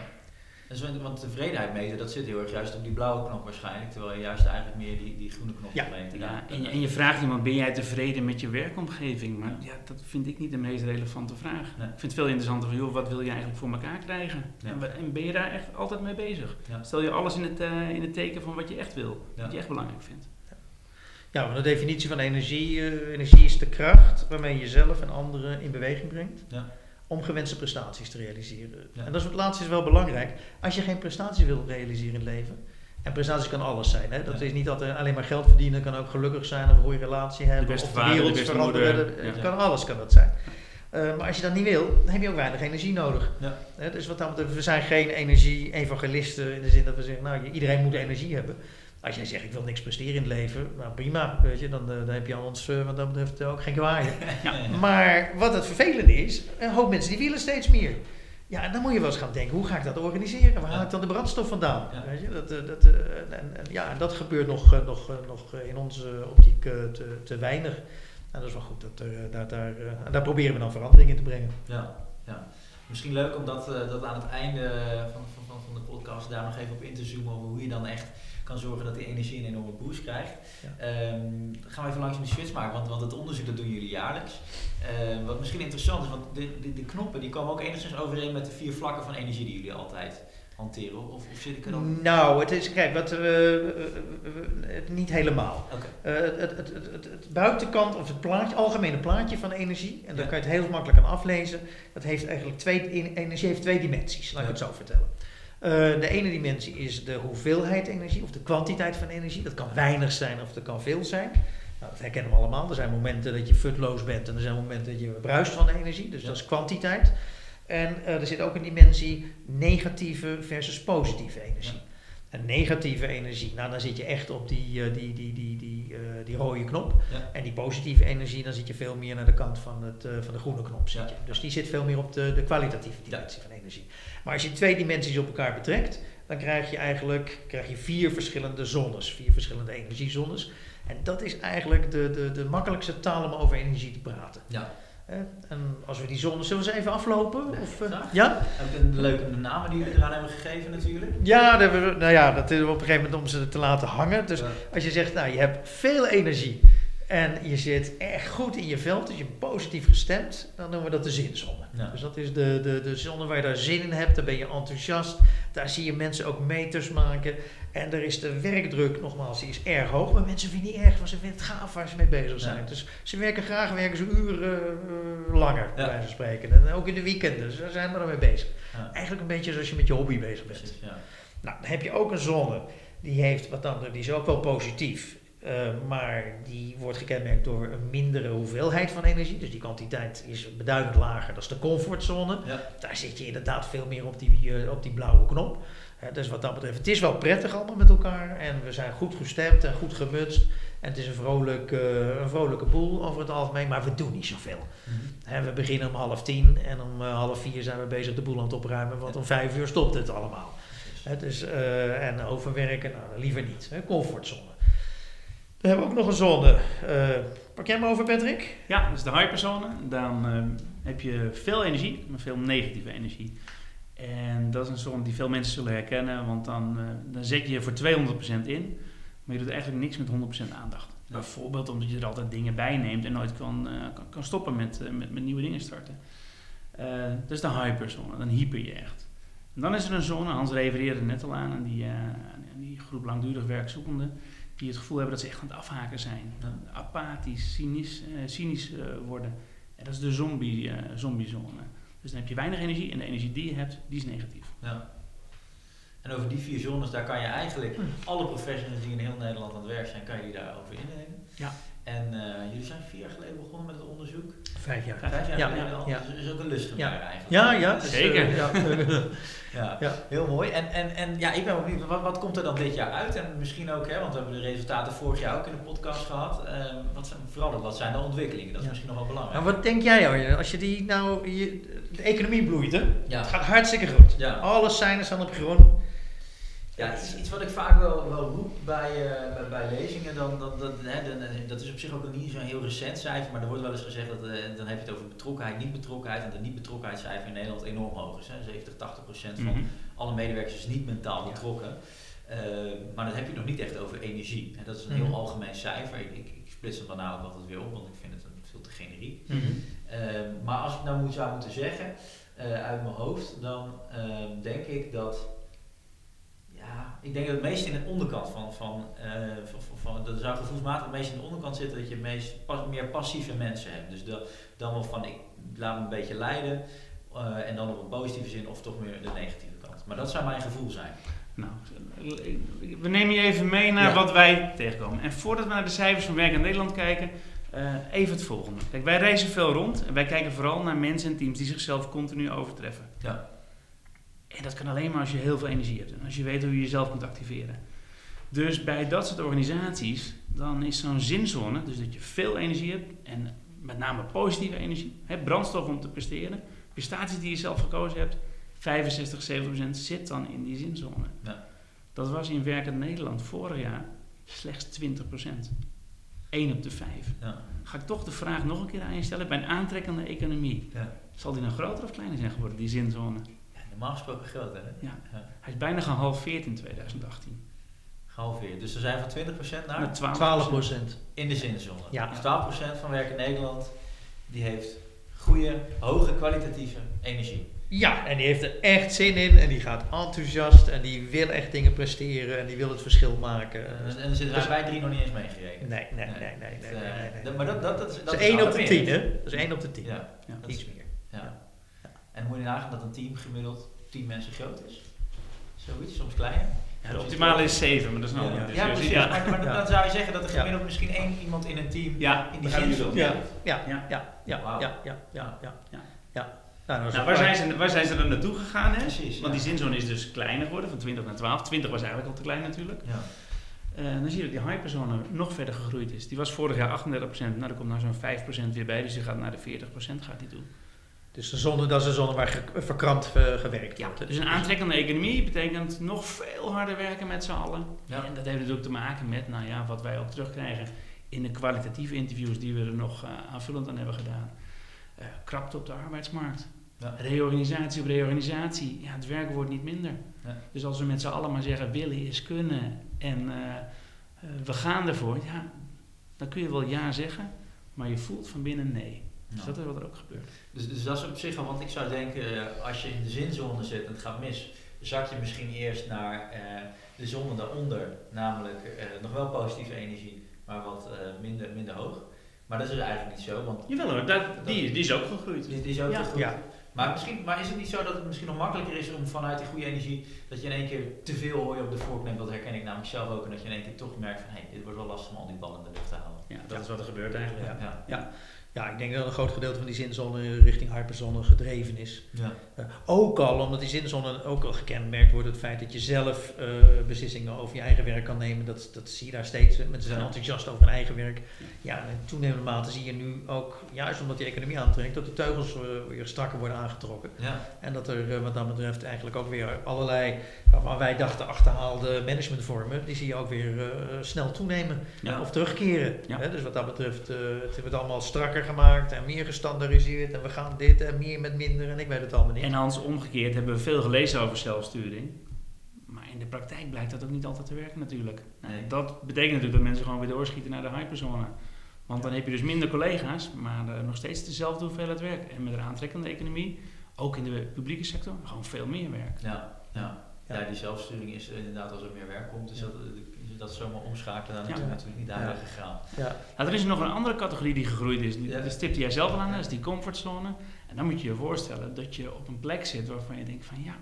Is want- want tevredenheid meten, dat zit heel erg juist op die blauwe knop waarschijnlijk. Terwijl je juist eigenlijk meer die, die groene knop Ja. Ja, en, je, en je vraagt iemand, ben jij tevreden met je werkomgeving? Maar ja, dat vind ik niet de meest relevante vraag. Nee. Ik vind het veel interessanter van, joh, wat wil je eigenlijk voor elkaar krijgen? Ja. En, ben je daar echt altijd mee bezig? Ja. Stel je alles in het, eh, in het teken van wat je echt wil, Ja. wat je echt belangrijk vindt. Ja, maar de definitie van energie, eh, energie is de kracht waarmee je jezelf en anderen in beweging brengt Ja. Om gewenste prestaties te realiseren. Ja. En dat is het laatste is wel belangrijk. Als je geen prestaties wil realiseren in het leven, en prestaties kan alles zijn, hè? dat Ja. is niet dat alleen maar geld verdienen, kan ook gelukkig zijn of een goede relatie hebben, beste of de vader, de wereld beste veranderen. moeder. Dat- Ja. Het kan alles kan dat zijn. Eh, maar als je dat niet wil, dan heb je ook weinig energie nodig. Hè, dus wat betreft, we zijn geen energie-evangelisten in de zin dat we zeggen, nou, iedereen moet energie hebben. Als jij zegt, ik wil niks presteren in het leven, nou prima, weet je, dan, eh, dan heb je aan ons eh, wat dat betreft ook geen kwaaien. Ja. Maar wat het vervelende is, een hoop mensen die willen steeds meer. Ja, en dan moet je wel eens gaan denken, hoe ga ik dat organiseren? Waar haal ik dan de brandstof vandaan? Ja. Weet je, dat, eh, dat, en, en, ja, en dat gebeurt nog, nog, nog in onze optiek te, te weinig. En dat is wel goed, dat, daar, daar, daar proberen we dan verandering in te brengen. Ja, ja. Misschien leuk om dat, eh, dat aan het einde van, van, van, van de podcast daar nog even op in te zoomen over hoe je dan echt kan zorgen dat die energie een enorme boost krijgt. Ja. Ehm, dan gaan we even langs de switch maken, want, want het onderzoek dat doen jullie jaarlijks. Ehm, wat misschien interessant is, want de, de, de knoppen die komen ook enigszins overeen met de vier vlakken van energie die jullie altijd hanteren. Of, of zit ik er dan? Nou, het is, kijk, wat, eh, eh, eh, niet helemaal. Het, het, het, buitenkant of het plaatje, algemene plaatje van energie, en daar kan je het heel makkelijk aan aflezen. Dat heeft eigenlijk twee, en- energie heeft twee dimensies, laat ik het zo vertellen. De ene dimensie is de hoeveelheid energie of de kwantiteit van energie. Dat kan weinig zijn of dat kan veel zijn. Nou, dat herkennen we allemaal. Er zijn momenten dat je futloos bent en er zijn momenten dat je bruist van energie. Dus dat is kwantiteit. En eh, er zit ook een dimensie negatieve versus positieve energie. Ja. En negatieve energie, nou dan zit je echt op die, eh, die, die, die, die, eh, die rode knop. Ja. En die positieve energie, dan zit je veel meer naar de kant van, het, van de groene knop. Zit Ja. je. Dus die zit veel meer op de, de kwalitatieve dimensie van energie. Maar als je twee dimensies op elkaar betrekt, dan krijg je eigenlijk krijg je vier verschillende zones, vier verschillende energiezones. En dat is eigenlijk de, de, de makkelijkste taal om over energie te praten. Ja. En als we die zones, zullen we ze even aflopen? Of, eh, ja? Ik een leuke namen die jullie eraan hebben gegeven natuurlijk. Ja, dat hebben we- nou ja, dat is op een gegeven moment om ze te laten hangen. Dus als je zegt, nou, je hebt veel energie en je zit echt goed in je veld, dus je bent positief gestemd, dan noemen we dat de zinzone. Ja. Dus dat is de, de, de zone waar je daar zin in hebt, daar ben je enthousiast, daar zie je mensen ook meters maken. En er is de werkdruk, nogmaals, die is erg hoog, maar mensen vinden het niet erg, want ze vinden het gaaf waar ze mee bezig zijn. Ja. Dus ze werken graag, werken ze uren eh, langer, bij Ja. wijze van spreken. En ook in de weekenden, dus daar zijn we ermee bezig. Ja. Eigenlijk een beetje zoals je met je hobby bezig bent. Precies. Nou, dan heb je ook een zone, die heeft wat dan, die is ook wel positief, eh, maar die wordt gekenmerkt door een mindere hoeveelheid van energie. Dus die kwantiteit is beduidend lager. Dat is de comfortzone. Ja. Daar zit je inderdaad veel meer op die, eh, op die blauwe knop. Hè, dus wat dat betreft, het is wel prettig allemaal met elkaar. En we zijn goed gestemd en goed gemutst. En het is een, vrolijk, eh, een vrolijke boel over het algemeen, maar we doen niet zoveel. Hè, we beginnen om half tien en om half vier zijn we bezig de boel aan het opruimen, want om vijf uur stopt het allemaal. Dus, en overwerken, nou, liever niet. Comfortzone. Dan hebben we ook nog een zone. eh, pak jij hem over, Patrick? Ja, dat is de hyperzone. Dan eh, heb je veel energie, maar veel negatieve energie. En dat is een zone die veel mensen zullen herkennen, want dan, eh, dan zet je je voor 200% in, maar je doet eigenlijk niks met 100% aandacht. Ja. Bijvoorbeeld omdat je er altijd dingen bij neemt en nooit kan, kan, kan stoppen met, met, met nieuwe dingen starten. Dat is de hyperzone, dan hyper je echt. En dan is er een zone, Hans refereerde er net al aan, aan die, aan die groep langdurig werkzoekenden, die het gevoel hebben dat ze echt aan het afhaken zijn. Apathisch, cynisch, eh, cynisch eh, worden. En dat is de zombie, eh, zombiezone. Dus dan heb je weinig energie en de energie die je hebt, die is negatief. Ja. En over die vier zones, daar kan je eigenlijk Hm. alle professionals die in heel Nederland aan het werk zijn, kan je die daarover innemen. Ja. En eh, jullie zijn vier jaar geleden begonnen met het onderzoek. Vijf jaar. Vijf jaar Ja, geleden al. ja. Dus er is ook een lust Ja. daar eigenlijk. Ja, ja. dus, eh, Zeker. ja. Ja, Ja. heel mooi. En, en, en ja, ik ben benieuwd, wat, wat komt er dan dit jaar uit? En misschien ook, hè, want we hebben de resultaten vorig jaar ook in de podcast gehad. Ehm, wat zijn, vooral ook, wat zijn de ontwikkelingen? Dat is Ja. misschien nog wel belangrijk. Nou, wat denk jij, Arjen? Als je die nou, je, de economie bloeit, hè? Ja. Het gaat hartstikke goed. Ja. Alle cijfers staan op groen. Ja, het is iets wat ik vaak wel, wel roep bij, eh, bij, bij lezingen. Dan, dat, dat, hè, dan- dat is op zich ook niet zo'n heel recent cijfer, maar er wordt wel eens gezegd dat eh, dan heb je het over betrokkenheid, niet betrokkenheid. En de niet betrokkenheidscijfer in Nederland enorm hoog is. Hè. 70, 80 procent van Mhm. alle medewerkers is niet mentaal Ja. betrokken. Eh, maar dan heb je het nog niet echt over energie. En dat is een Mhm. heel algemeen cijfer. Ik, ik, ik splits het daarna ook altijd weer op, want ik vind het een- veel te generiek. Mhm. Maar als ik nou moet, zou moeten zeggen, uit mijn hoofd, dan denk ik dat. Ja, ik denk dat het meest in de onderkant van. van, eh, van, van, van- dat zou gevoelsmatig het meest in de onderkant zitten dat je meest, pas, meer passieve mensen hebt. Dus de, dan wel van ik laat me een beetje leiden eh, en dan op een positieve zin of toch meer de negatieve kant. Maar dat zou mijn gevoel zijn. Nou, we nemen je even mee naar Ja. wat wij tegenkomen. En voordat we naar de cijfers van Werk in Nederland kijken, eh, even het volgende. Kijk, wij reizen veel rond en wij kijken vooral naar mensen en teams die zichzelf continu overtreffen. Ja. En dat kan alleen maar als je heel veel energie hebt en als je weet hoe je jezelf kunt activeren. Dus bij dat soort organisaties, dan is zo'n zinzone, dus dat je veel energie hebt en met name positieve energie, hè, brandstof om te presteren, prestaties die je zelf gekozen hebt, 65, 70% zit dan in die zinzone. Ja. Dat was in werkend Nederland vorig jaar slechts 20%. 1 op de 5. Ja. Ga ik toch de vraag nog een keer aan je stellen. Bij een aantrekkende economie, Ja. zal die nou groter of kleiner zijn geworden, die zinzone? Normaal gesproken groot hè? Ja. Ja. Hij is bijna gehalveerd in 2018. Gehalveerd. Dus er zijn van 20% naar Met 12, 12 procent. in de zinzone. Ja. Dus 12% van werk in Nederland die heeft goede, hoge kwalitatieve energie. Ja, en die heeft er echt zin in en die gaat enthousiast en die wil echt dingen presteren en die wil het verschil maken. En, en dan zitten Dus- wij drie nog niet eens meegerekend. Nee, nee, nee, Nee. nee, nee, eh, nee, nee. dat- Maar dat, dat, dat, is- dat Dat is is 1 op de. 10, hè? Dat is 1 op de 10. Ja, Ja. dat is- Iets meer. ja. En moet je nagaan dat een team gemiddeld 10 mensen groot is? Zoiets, soms kleiner. Ja, de optimale is 7, maar dat is een Ja, andere ja, precies. Ja. Maar, maar Ja. dan zou je zeggen dat er Ja. gemiddeld misschien één iemand in een team Ja, in die zin zit. Ja, ja, Ja. ja, ja, ja, ja, ja, ja, Ja. ja. Nou, Nou, waar, zijn ze, waar zijn ze dan naartoe gegaan? Hè? Precies, Want ja. die zinzone is dus kleiner geworden, van 20 naar 12. 20 was eigenlijk al te klein natuurlijk. Ja. Eh, dan zie je dat die hyperzone nog verder gegroeid is. Die was vorig jaar 38%. Nou, er komt nou zo'n 5% weer bij. Dus die gaat naar de 40% gaat die toe. Dus de zone, dat is een zone waar ge- verkrampt eh, gewerkt Ja, wordt. dus een aantrekkende economie betekent nog veel harder werken met z'n allen. Ja. En dat heeft natuurlijk te maken met nou ja, wat wij ook terugkrijgen in de kwalitatieve interviews die we er nog eh, aanvullend aan hebben gedaan. Eh krapte op de arbeidsmarkt. Ja. Reorganisatie op reorganisatie. Ja, het werken wordt niet minder. Ja. Dus als we met z'n allen maar zeggen willen is kunnen en we gaan ervoor, ja, dan kun je wel ja zeggen, maar je voelt van binnen nee. Dus dat is wat er ook gebeurt. Dus, dus dat is op zich al, want ik zou denken, eh, als je in de zinzone zit en het gaat mis, zak je misschien eerst naar eh, de zone daaronder, namelijk eh, nog wel positieve energie, maar wat eh, minder, minder hoog. Maar dat is dus eigenlijk niet zo, want Jawel hoor, dat, die, die is ook gegroeid. die, die is ook Ja. te goed. Ja. Maar, misschien, maar is het niet zo dat het misschien nog makkelijker is om vanuit die goede energie, dat je in één keer te veel hooi op de vork neemt, dat herken ik namelijk zelf ook, en dat je in één keer toch merkt van, hé, dit wordt wel lastig om al die ballen in de lucht te houden. Ja, dat is wat er gebeurt eigenlijk. Ja. Ja. Ja, ik denk dat een groot gedeelte van die zinzone richting hyperzone gedreven is. Ja. Eh, ook al omdat die zinzone ook al gekenmerkt wordt, het feit dat je zelf eh, beslissingen over je eigen werk kan nemen, dat, dat zie je daar steeds. Mensen zijn Ja. enthousiast over hun eigen werk. Ja, en in toenemende mate zie je nu ook, juist omdat die economie aantrekt, dat de teugels eh, weer strakker worden aangetrokken. Ja. En dat er wat dat betreft eigenlijk ook weer allerlei, waarvan wij dachten achterhaalde managementvormen, die zie je ook weer snel toenemen of terugkeren. Hè, dus wat dat betreft, het wordt allemaal strakker gemaakt en meer gestandaardiseerd en we gaan dit en meer met minder en ik weet het allemaal niet. En Hans, omgekeerd hebben we veel gelezen over zelfsturing. Maar in de praktijk blijkt dat ook niet altijd te werken natuurlijk. Nou, Nee. Dat betekent natuurlijk dat mensen gewoon weer doorschieten naar de hyperzone. Want dan heb je dus minder collega's, maar eh, nog steeds dezelfde hoeveelheid werk. En met een aantrekkende economie, ook in de publieke sector, gewoon veel meer werk. Ja, ja. Ja. ja, die zelfsturing is inderdaad als er meer werk komt, Ja. dat, dat zomaar omschakelen, dan Ja. is het natuurlijk niet Ja. duidelijk gegaan. Ja. Nou, er is nog een andere categorie die gegroeid is. Die, Ja. Dat stipte jij zelf al aan, dat is die comfortzone. En dan moet je je voorstellen dat je op een plek zit waarvan je denkt van ja,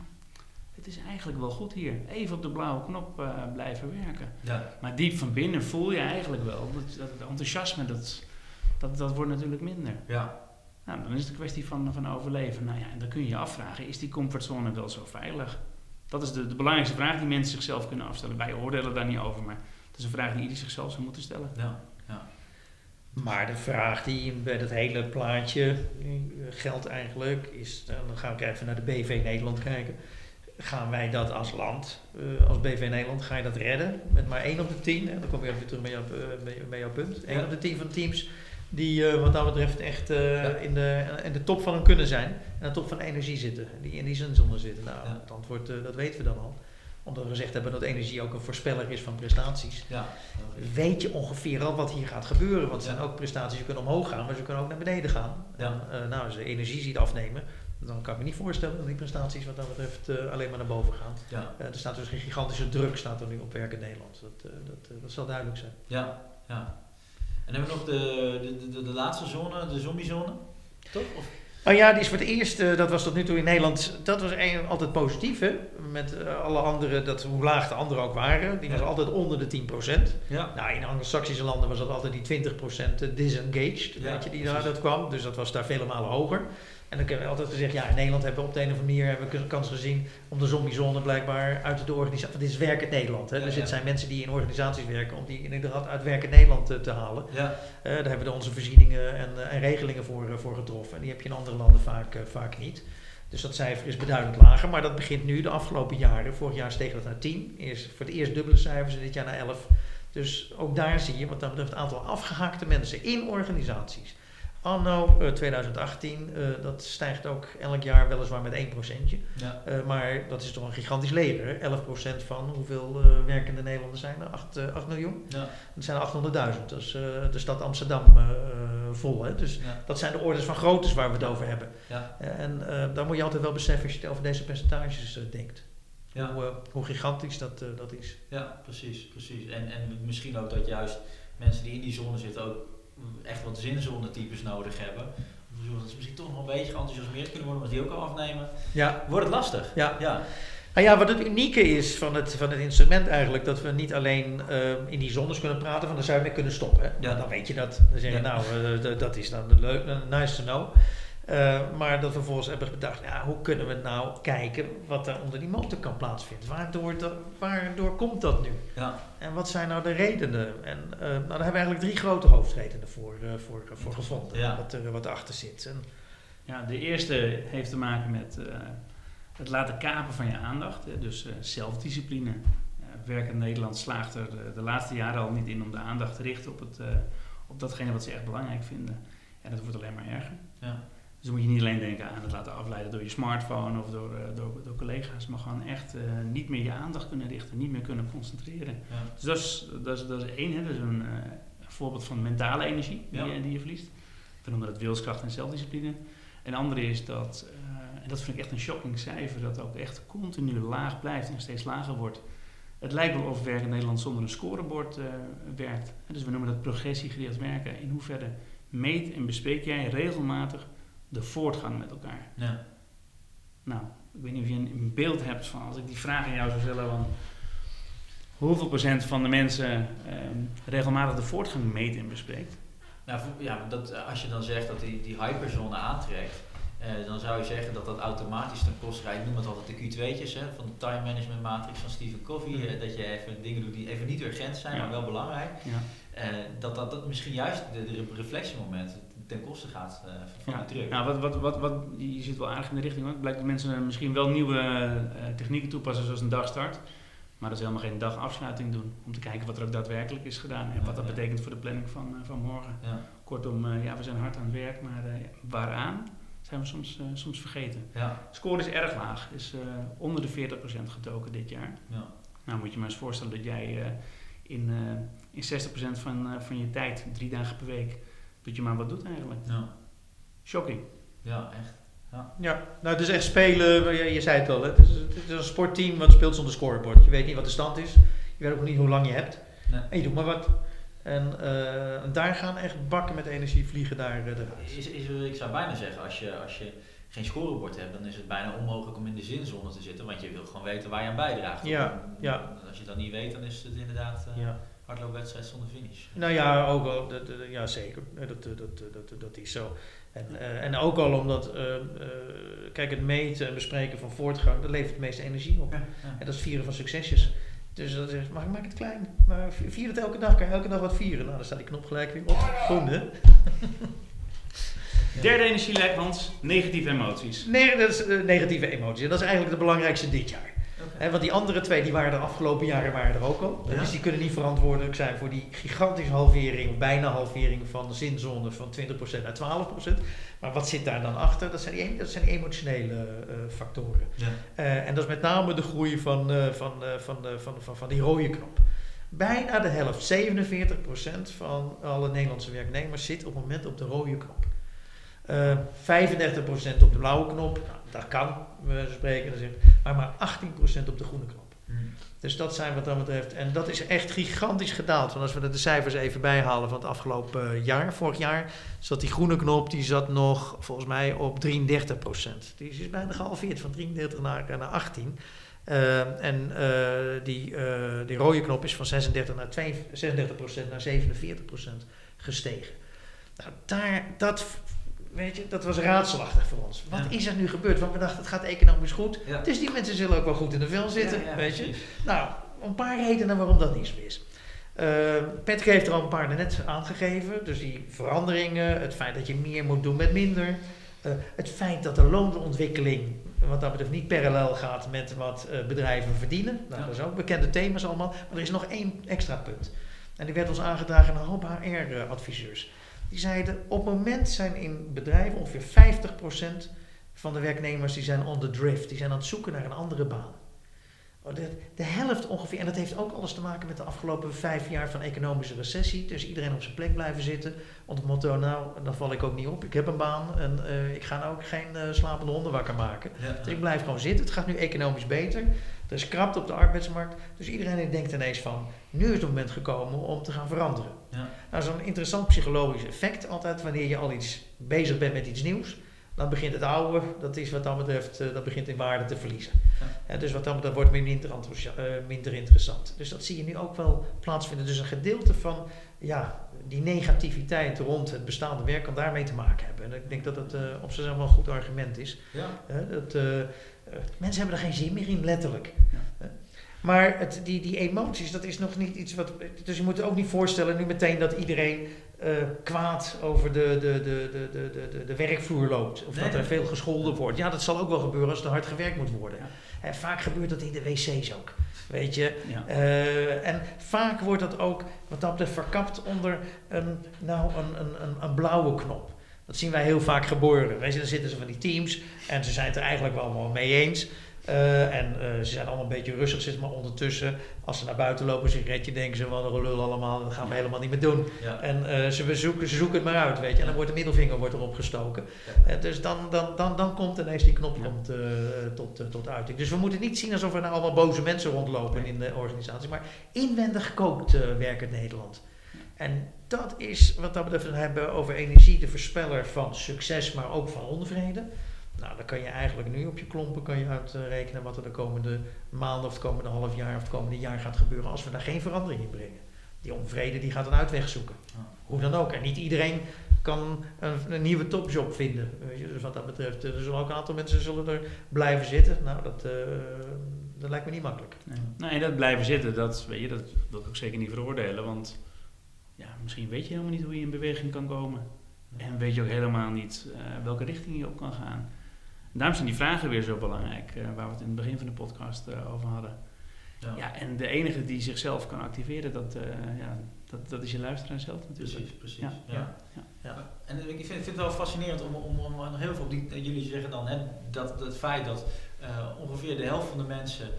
het is eigenlijk wel goed hier. Even op de blauwe knop eh, blijven werken. Ja, Maar diep van binnen voel je eigenlijk wel dat, dat het enthousiasme, dat, dat, dat wordt natuurlijk minder. ja, Nou, dan is het een kwestie van, van overleven. Nou ja, en dan kun je je afvragen, is die comfortzone wel zo veilig? Dat is de, de belangrijkste vraag die mensen zichzelf kunnen afstellen. Wij oordelen daar niet over, maar het is een vraag die ieder zichzelf zou moeten stellen. ja, Maar de vraag die bij dat hele plaatje eh, geldt eigenlijk is, eh, dan gaan we even naar de BV Nederland kijken. gaan wij dat als land, eh, als BV Nederland, ga je dat redden met maar 1 op de 10? Hè? Dan kom je even terug bij, jouw, bij jouw punt. 1 Ja. op de 10 van teams die eh, wat dat betreft echt eh, Ja. in, de, in de top van hun kunnen zijn. En de top van energie zitten. Die in die zinzone zitten. Nou, Ja. het antwoord, eh, dat weten we dan al. Omdat we gezegd hebben dat energie ook een voorspeller is van prestaties. Ja. Weet je ongeveer al wat hier gaat gebeuren. Want het zijn ook prestaties die kunnen omhoog gaan, maar ze kunnen ook naar beneden gaan. Ja. En, nou, als je energie ziet afnemen, dan kan ik me niet voorstellen dat die prestaties wat dat betreft alleen maar naar boven gaan. Er staat dus een gigantische druk staat er nu op werk in Nederland. Dat, dat, dat zal duidelijk zijn. Ja. ja. En hebben we nog de, de, de, de laatste zone, de zombiezone? Toch? Of? Oh ja, die is voor het eerst, eh, dat was tot nu toe in Nederland, dat was een- altijd positief hè. Met eh, alle andere, dat, hoe laag de anderen ook waren, die was altijd onder de 10%. Ja. Nou, in anglo-saxische landen was dat altijd die 20% disengaged, Ja, weet je, die daar dat kwam. Dus dat was daar vele malen hoger. En dan hebben we altijd gezegd, ja, in Nederland hebben we op de een of andere manier hebben we een kans gezien om de zombiezone blijkbaar uit de organisatie. Want dit is werkend Nederland. Hè? Ja, dus ja. dit zijn mensen die in organisaties werken om die inderdaad uit werkend Nederland te halen. Ja. Eh, daar hebben we onze voorzieningen en, eh, en regelingen voor, eh, voor getroffen. En die heb je in andere landen vaak, vaak niet. Dus dat cijfer is beduidend lager. Maar dat begint nu de afgelopen jaren. Vorig jaar steeg dat naar 10. Eerst, voor het eerst dubbele cijfers en dit jaar naar 11. Dus ook daar zie je wat dat betreft het aantal afgehaakte mensen in organisaties. Anno eh, 2018, eh, dat stijgt ook elk jaar weliswaar met 1 procentje. Ja. Eh, maar dat is toch een gigantisch leger. hè? 11% van hoeveel werkende Nederlanders zijn er? 8, eh, 8 miljoen? Ja. Dat zijn 800.000. Dat is de stad Amsterdam vol. Hè? Dus Ja. dat zijn de orders van groottes waar we het over hebben. Ja. En daar moet je altijd wel beseffen als je het over deze percentages denkt. Ja. Hoe, hoe gigantisch dat, dat is. Ja, precies, precies. En, en misschien ook dat juist mensen die in die zone zitten ook echt wat zinzone-types nodig hebben. Dat ze misschien toch nog een beetje geenthousiasmeerd kunnen worden, maar die ook al afnemen. Ja. Wordt het lastig? Ja. Ja. Nou ja, wat het unieke is van het, van het instrument eigenlijk, dat we niet alleen eh, in die zones kunnen praten, van daar zou je mee kunnen stoppen. Hè? Ja. Dan weet je dat. Dan zeg je, Ja. nou, eh, dat is dan leuk, nice to know. Eh, maar dat we vervolgens hebben bedacht, ja, hoe kunnen we nou kijken wat er onder die motor kan plaatsvinden? Waardoor, dat- waardoor komt dat nu? Ja. En wat zijn nou de redenen? En eh, nou, daar hebben we eigenlijk drie grote hoofdredenen voor, eh, voor, voor gevonden, Ja. wat, er, wat erachter zit. En, Ja, de eerste heeft te maken met eh, het laten kapen van je aandacht. Hè, dus eh, zelfdiscipline. Werk in Nederland slaagt er de, de laatste jaren al niet in om de aandacht te richten op, het, eh, op datgene wat ze echt belangrijk vinden. En dat wordt alleen maar erger. Ja. Dus moet je niet alleen denken aan het laten afleiden door je smartphone of door, eh, door, door collega's, maar gewoon echt eh, niet meer je aandacht kunnen richten, niet meer kunnen concentreren. Ja. Dus dat is, dat is, dat is één, hè, dat is een eh, voorbeeld van mentale energie die, Ja. je, die je verliest. We noemen dat wilskracht en zelfdiscipline. En de andere is dat, en dat vind ik echt een shocking cijfer, dat ook echt continu laag blijft en steeds lager wordt. Het lijkt wel of werk in Nederland zonder een scorebord werkt. Dus we noemen dat progressiegericht werken. In hoeverre meet en bespreek jij regelmatig de voortgang met elkaar? Ja. Nou, ik weet niet of je een, een beeld hebt van als ik die vraag aan jou zou stellen van hoeveel procent van de mensen ehm, regelmatig de voortgang meet en bespreekt. Nou, ja, dat, eh, als je dan zegt dat die, die hyperzone aantrekt, eh, dan zou je zeggen dat dat automatisch ten koste gaat. Ik noem het altijd de Q2'tjes hè, van de time management matrix van Stephen Covey. Mhm. dat je even dingen doet die even niet urgent zijn, Ja. maar wel belangrijk. Ja. Eh, dat, dat dat misschien juist de, de reflectiemomenten ten koste gaat eh, van Ja. Nou, wat, wat, wat, wat, je zit wel aardig in de richting. hoor. Het blijkt dat mensen misschien wel nieuwe eh, technieken toepassen zoals een dagstart. Maar dat ze helemaal geen dagafsluiting doen. Om te kijken wat er ook daadwerkelijk is gedaan. En wat dat betekent voor de planning van, eh, van morgen. Ja. Kortom, ja, we zijn hard aan het werk. Maar waaraan zijn we soms, soms vergeten. Ja. Score is erg laag. Is onder de 40% getoken dit jaar. Ja. Nou moet je maar eens voorstellen dat jij in, in 60% van, van je tijd, drie dagen per week, dat je maar wat doet eigenlijk. Ja. Shocking. ja, echt. ja, nou het is echt spelen, je, je zei het al, hè? Het, is, het is een sportteam wat speelt zonder scorebord. Je weet niet wat de stand is, je weet ook niet hoe lang je hebt. Nee. En je doet maar wat. En eh, en daar gaan echt bakken met energie vliegen daar eh, eruit. Is, is, ik zou bijna zeggen, als je, als je geen scorebord hebt, dan is het bijna onmogelijk om in de zinzone te zitten, want je wil gewoon weten waar je aan bijdraagt. Ja, En ja. Als je dat niet weet, dan is het inderdaad eh Ja. Hardloopwedstrijd zonder finish. Nou ja, ook al, dat, dat- ja zeker, Eh, dat, dat, dat, dat, dat is zo. En, eh, en ook al omdat, eh, eh, kijk, het meten en bespreken van voortgang, dat levert het meeste energie op. Ja, En dat is vieren van succesjes. Dus dat is, maar maak het klein. Maar vi- vier het elke dag, kan je elke dag wat vieren. Nou, dan staat die knop gelijk weer op. Groen, hè? Derde energielek, Hans, negatieve emoties. Nee, dat is negatieve emoties. En dat is eigenlijk de belangrijkste dit jaar. Want die andere twee die waren er afgelopen jaren waren er ook al. Ja. Dus die kunnen niet verantwoordelijk zijn voor die gigantische halvering, bijna halvering van de zinzone van 20% naar 12%. Maar wat zit daar dan achter? Dat zijn die, dat zijn die emotionele eh, factoren. Ja. Eh, en dat is met name de groei van, eh, van, van, van, van, van die rode knop. Bijna de helft, 47% van alle Nederlandse werknemers zit op het moment op de rode knop. Eh 35% op de blauwe knop, nou, dat kan, we spreken, dat is- maar maar 18% op de groene knop. Hmm. Dus dat zijn wat dat betreft. En dat is echt gigantisch gedaald. Want als we de cijfers even bijhalen van het afgelopen eh, jaar, vorig jaar, zat die groene knop die zat nog volgens mij op 33% Die is bijna gehalveerd van 33 naar, naar 18. Eh, en eh, die, eh, die rode knop is van 36 naar 32, 36 naar 47% gestegen. Nou, daar, dat, weet je, dat was raadselachtig voor ons. Wat Ja. is er nu gebeurd? Want we dachten, het gaat economisch goed. Ja. Dus die mensen zullen ook wel goed in de vel zitten, Ja, weet je. Nou, een paar redenen waarom dat niet zo is. Eh, Patrick heeft er al een paar net aangegeven. Dus die veranderingen, het feit dat je meer moet doen met minder. eh, het feit dat de loonontwikkeling, wat dat betreft, niet parallel gaat met wat eh, bedrijven verdienen. Nou. Dat is ook bekende thema's allemaal. Maar er is nog één extra punt. En die werd ons aangedragen aan een hoop HR-adviseurs. Die zeiden, op het moment zijn in bedrijven ongeveer 50% van de werknemers die zijn on the drift. Die zijn aan het zoeken naar een andere baan. Oh, De, de helft ongeveer, en dat heeft ook alles te maken met de afgelopen vijf jaar van economische recessie. Dus iedereen op zijn plek blijven zitten. Onder het motto, nou, dan val ik ook niet op. Ik heb een baan en eh, ik ga nou ook geen eh, slapende honden wakker maken. Ja. Dus ik blijf gewoon zitten. Het gaat nu economisch beter. Er is krapte op de arbeidsmarkt. Dus iedereen denkt ineens van, nu is het moment gekomen om te gaan veranderen. Ja. Nou, zo'n interessant psychologisch effect altijd, wanneer je al iets bezig bent met iets nieuws, dan begint het oude, dat is wat dat betreft, eh, dat begint in waarde te verliezen. Ja. Dus wat dat betreft wordt minder, eh, minder interessant. Dus dat zie je nu ook wel plaatsvinden. Dus een gedeelte van ja, die negativiteit rond het bestaande werk kan daarmee te maken hebben. En ik denk dat het eh, op zichzelf wel een goed argument is. Ja. Dat, mensen hebben er geen zin meer in, letterlijk. Ja. Eh, Maar het, die, die emoties, dat is nog niet iets wat. Dus je moet ook niet voorstellen nu meteen dat iedereen eh, kwaad over de, de, de, de, de, de, de, werkvloer loopt. Of Nee, dat er veel gescholden wordt. Ja, dat zal ook wel gebeuren als er hard gewerkt moet worden. Ja. En vaak gebeurt dat in de wc's ook. Weet je, Ja. eh, en vaak wordt dat ook, wat dat verkapt onder een, nou, een, een, een, een blauwe knop. Dat zien wij heel vaak gebeuren. Weet je, dan zitten ze van die teams en ze zijn het er eigenlijk wel allemaal mee eens. Eh, en eh, ze zijn allemaal een beetje rustig zitten, maar ondertussen, als ze naar buiten lopen, een sigaretje, denken ze, wat een gelul allemaal, dat gaan we helemaal niet meer doen. Ja. En eh, ze, zoeken, ze zoeken het maar uit, weet je. En dan wordt de middelvinger wordt erop gestoken. Ja. Dus dan, dan, dan, dan komt ineens die knop Ja. komt, tot, tot uiting. Dus we moeten niet zien alsof er nou allemaal boze mensen rondlopen in de organisatie. Maar inwendig gekookt uh, werkt Nederland. En dat is, wat dat betreft, dan hebben we over energie de voorspeller van succes, maar ook van onvrede. Nou, dan kan je eigenlijk nu op je klompen kan je uitrekenen wat er de komende maanden of het komende half jaar of het komende jaar gaat gebeuren als we daar geen verandering in brengen. Die onvrede die gaat een uitweg zoeken. Hoe dan ook. En niet iedereen kan een, een nieuwe topjob vinden. Weet je, dus wat dat betreft, eh, er zullen ook een aantal mensen zullen er blijven zitten. Nou, dat, eh, dat lijkt me niet makkelijk. Nee. Nou, en dat blijven zitten, dat, weet je, dat wil ik ook zeker niet veroordelen. Want ja, misschien weet je helemaal niet hoe je in beweging kan komen. En weet je ook helemaal niet eh, welke richting je op kan gaan. En daarom zijn die vragen weer zo belangrijk, eh, waar we het in het begin van de podcast eh, over hadden. Ja. Ja, en de enige die zichzelf kan activeren, dat, ja, dat, dat is je luisteraar zelf natuurlijk. Precies, precies. Ja, Ja. ja, ja. En ik vind, ik vind het wel fascinerend om, om, om nog heel veel op die. Jullie zeggen dan hè, dat het feit dat ongeveer de helft van de mensen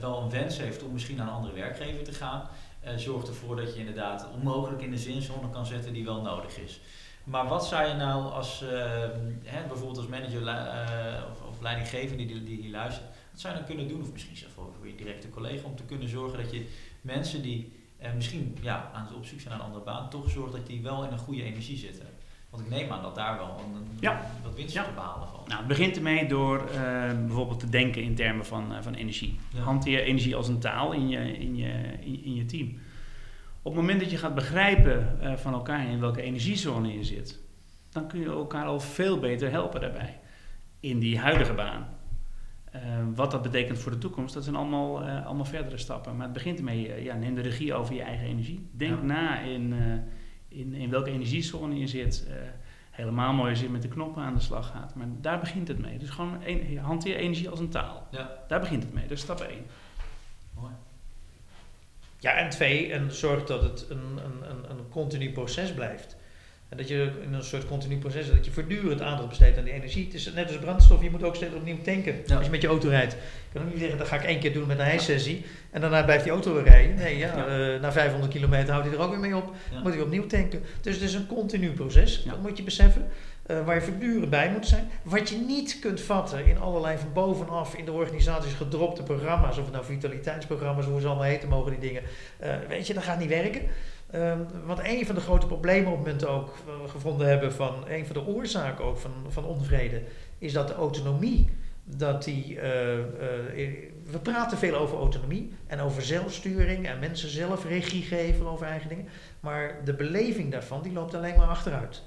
wel een wens heeft om misschien naar een andere werkgever te gaan, zorgt ervoor dat je inderdaad onmogelijk in de zinzone kan zetten die wel nodig is. Maar wat zou je nou als, eh, hè, bijvoorbeeld als manager eh, of, of leidinggevende die, die hier luistert, wat zou je dan kunnen doen, of misschien zelfs voor, voor je directe collega, om te kunnen zorgen dat je mensen die eh, misschien ja, aan het op zoek zijn naar een andere baan, toch zorgt dat die wel in een goede energie zitten. Want ik neem aan dat daar wel een, Ja. wat winst Ja. te behalen valt. Nou, het begint ermee door eh, bijvoorbeeld te denken in termen van, eh, van energie. Ja. Hanteer energie als een taal in je, in je, in, in je team. Op het moment dat je gaat begrijpen eh, van elkaar in welke energiezone je zit, dan kun je elkaar al veel beter helpen daarbij. In die huidige baan. Wat dat betekent voor de toekomst, dat zijn allemaal, allemaal verdere stappen. Maar het begint ermee, ja, neem de regie over je eigen energie. Denk na in, in, in welke energiezone je zit. Eh, Helemaal mooi als je met de knoppen aan de slag gaat. Maar daar begint het mee. Dus gewoon een, hanteer energie als een taal. Ja. Daar begint het mee. Dat is stap 1. Mooi. Ja, en twee, en zorg dat het een, een, een, een continu proces blijft. En dat je in een soort continu proces, dat je voortdurend aandacht besteedt aan die energie. Het is net als brandstof, je moet ook steeds opnieuw tanken. Ja. Als je met je auto rijdt. Je kan ook niet zeggen, dat ga ik één keer doen met een hijsessie. En daarna blijft die auto weer rijden. Nee, ja, Ja. eh, na 500 kilometer houdt hij er ook weer mee op. Ja. Moet hij opnieuw tanken. Dus het is een continu proces, dat moet je beseffen. eh, waar je voortdurend bij moet zijn. Wat je niet kunt vatten in allerlei van bovenaf in de organisaties gedropte programma's. Of het nou vitaliteitsprogramma's, hoe ze allemaal heten mogen die dingen. eh, weet je, dat gaat niet werken. Ehm, want een van de grote problemen op het moment ook eh, gevonden hebben van een van de oorzaken ook van, van onvrede, is dat de autonomie, dat die, eh, eh, we praten veel over autonomie en over zelfsturing en mensen zelf regie geven over eigen dingen, maar de beleving daarvan die loopt alleen maar achteruit.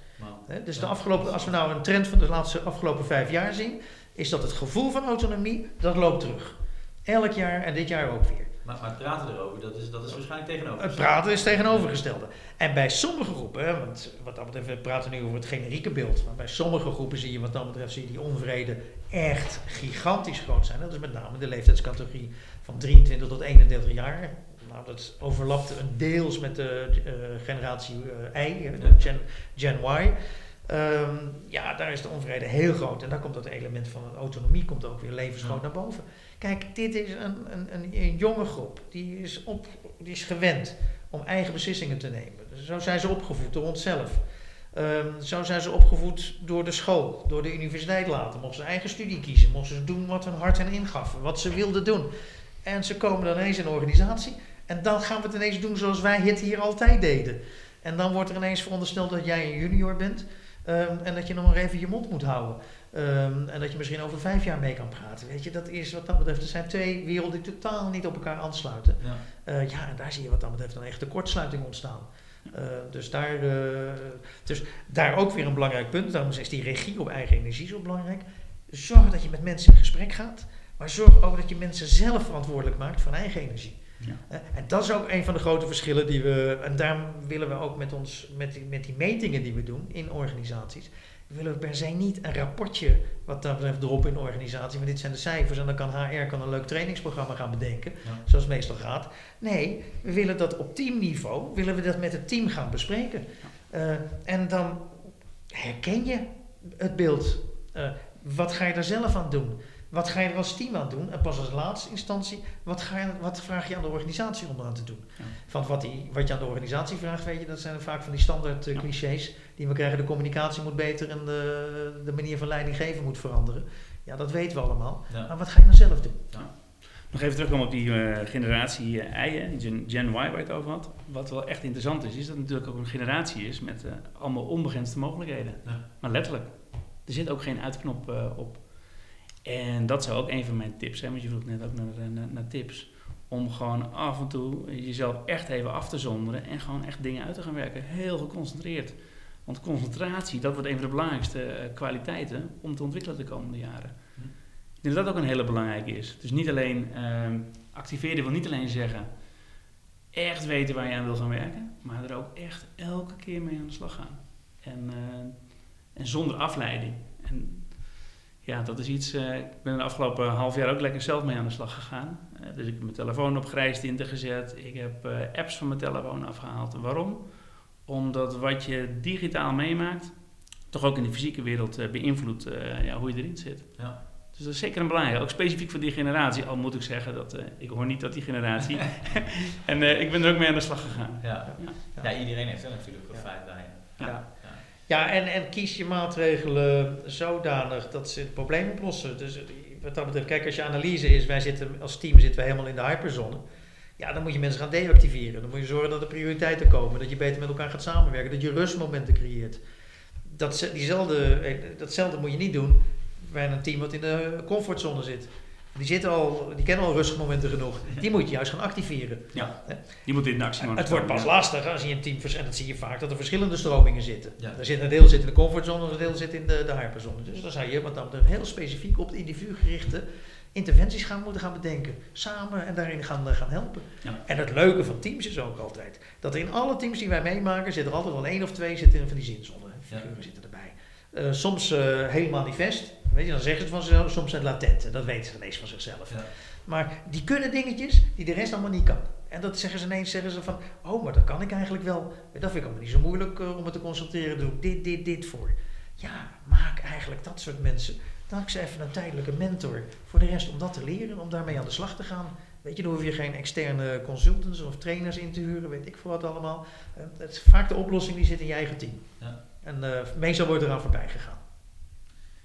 Hè, Dus de afgelopen, als we nou een trend van de laatste afgelopen vijf jaar zien, is dat het gevoel van autonomie, dat loopt terug. Elk jaar en dit jaar ook weer. Maar, maar het praten erover, dat is, dat is waarschijnlijk tegenover. Het praten is tegenovergestelde. En bij sommige groepen, want wat dat betreft, we praten nu over het generieke beeld, maar bij sommige groepen zie je wat dat betreft zie je die onvrede echt gigantisch groot zijn. Dat is met name de leeftijdscategorie van 23 tot 31 jaar. Nou, dat overlapt een deels met de eh, generatie eh, Y, hè, de. Gen, Gen Y. Ehm, ja, daar is de onvrede heel groot. En daar komt dat element van autonomie komt ook weer levensgroot Ja. naar boven. Kijk, dit is een, een, een, een jonge groep. Die is, op, die is gewend om eigen beslissingen te nemen. Zo zijn ze opgevoed door onszelf. Ehm, zo zijn ze opgevoed door de school, door de universiteit later. Mochten ze eigen studie kiezen, mochten ze doen wat hun hart hen ingaf, wat ze wilden doen. En ze komen dan ineens in een organisatie en dan gaan we het ineens doen zoals wij het hier altijd deden. En dan wordt er ineens verondersteld dat jij een junior bent ehm, en dat je nog maar even je mond moet houden. Ehm, en dat je misschien over vijf jaar mee kan praten. Weet je, dat is wat dat betreft, er zijn twee werelden die totaal niet op elkaar aansluiten. Ja. Eh, ja, en daar zie je wat dat betreft een echte kortsluiting ontstaan. Eh, dus, daar, eh, dus daar ook weer een belangrijk punt. Daarom is die regie op eigen energie zo belangrijk. Zorg dat je met mensen in gesprek gaat. Maar zorg ook dat je mensen zelf verantwoordelijk maakt van eigen energie. Ja. En dat is ook een van de grote verschillen die we. En daarom willen we ook met, ons, met, die, met die metingen die we doen in organisaties. Willen we per se niet een rapportje wat dat betreft erop in de organisatie. Want dit zijn de cijfers en dan kan HR kan een leuk trainingsprogramma gaan bedenken. Ja. Zoals het meestal gaat. Nee, we willen dat op teamniveau, willen we dat met het team gaan bespreken. Eh, en dan herken je het beeld. Eh, wat ga je er zelf aan doen? Wat ga je er als team aan doen? En pas als laatste instantie, wat, ga je, wat vraag je aan de organisatie om eraan te doen? Ja. Want wat, die, wat je aan de organisatie vraagt, weet je, dat zijn vaak van die standaard eh, Ja. clichés die we krijgen. De communicatie moet beter en de, de manier van leiding geven moet veranderen. Ja, dat weten we allemaal. Ja. Maar wat ga je nou zelf doen? Nog even terugkomen op die eh, generatie I, hè, die Gen, Gen Y waar je het over had. Wat wel echt interessant is, is dat het natuurlijk ook een generatie is met allemaal onbegrensde mogelijkheden. Ja. Maar letterlijk, er zit ook geen uitknop op. En dat zou ook een van mijn tips zijn, want je vroeg net ook naar, naar, naar tips. Om gewoon af en toe jezelf echt even af te zonderen en gewoon echt dingen uit te gaan werken. Heel geconcentreerd. Want concentratie, dat wordt een van de belangrijkste eh, kwaliteiten om te ontwikkelen de komende jaren. Hm. Ik denk dat dat ook een hele belangrijke is. Dus niet alleen ehm, activeren wil niet alleen zeggen echt weten waar je aan wil gaan werken, maar er ook echt elke keer mee aan de slag gaan. En, eh, en zonder afleiding. En ja, dat is iets. eh, ik ben de afgelopen half jaar ook lekker zelf mee aan de slag gegaan. Eh, dus ik heb mijn telefoon op grijstinten gezet. Ik heb eh, apps van mijn telefoon afgehaald. Waarom? Omdat wat je digitaal meemaakt, toch ook in de fysieke wereld beïnvloedt eh, ja, hoe je erin zit. Ja. Dus dat is zeker een belangrijke. Ook specifiek voor die generatie. Al moet ik zeggen dat eh, ik hoor niet tot die generatie. en eh, ik ben er ook mee aan de slag gegaan. Ja. Ja. ja, iedereen heeft er natuurlijk feit bij. Ja. Ja. En, en kies je maatregelen zodanig dat ze het probleem oplossen. Dus wat dat betreft, kijk, als je analyse is, wij zitten als team zitten we helemaal in de hyperzone. Ja, dan moet je mensen gaan deactiveren. Dan moet je zorgen dat er prioriteiten komen, dat je beter met elkaar gaat samenwerken, dat je rustmomenten creëert. Dat, ze- diezelfde, eh, datzelfde moet je niet doen bij een team wat in de comfortzone zit. Die, zitten al, die kennen al rustmomenten genoeg. Die moet je juist gaan activeren. Die moet in actie Het wordt pas ja. lastig als je een team vers- en dat zie je vaak dat er verschillende stromingen zitten. Ja. Er zit een deel zit in de comfortzone, een deel zit in de, de hyperzone. Dus dan zou je wat dan heel specifiek op het individu gerichte interventies gaan moeten gaan bedenken. Samen en daarin gaan, gaan helpen. Ja. En het leuke van teams is ook altijd dat er in alle teams die wij meemaken zit er altijd wel één of twee zitten van die zinzone. Figuren Ja. zitten erbij. Eh, soms eh, heel manifest. Weet je, dan zeggen ze het van zichzelf. Soms zijn het latent. Dat weten ze ineens van zichzelf. Ja. Maar die kunnen dingetjes die de rest allemaal niet kan. En dat zeggen ze ineens, zeggen ze van, oh, maar dat kan ik eigenlijk wel. Dat vind ik allemaal niet zo moeilijk eh, om me te concentreren. Doe ik dit, dit, dit voor. Ja, maak eigenlijk dat soort mensen. Dan ze even een tijdelijke mentor voor de rest om dat te leren, om daarmee aan de slag te gaan. Weet je, dan hoef je geen externe consultants of trainers in te huren, weet ik veel wat allemaal. Eh, Het is vaak de oplossing die zit in je eigen team. Ja. En eh, meestal wordt eraan voorbij gegaan.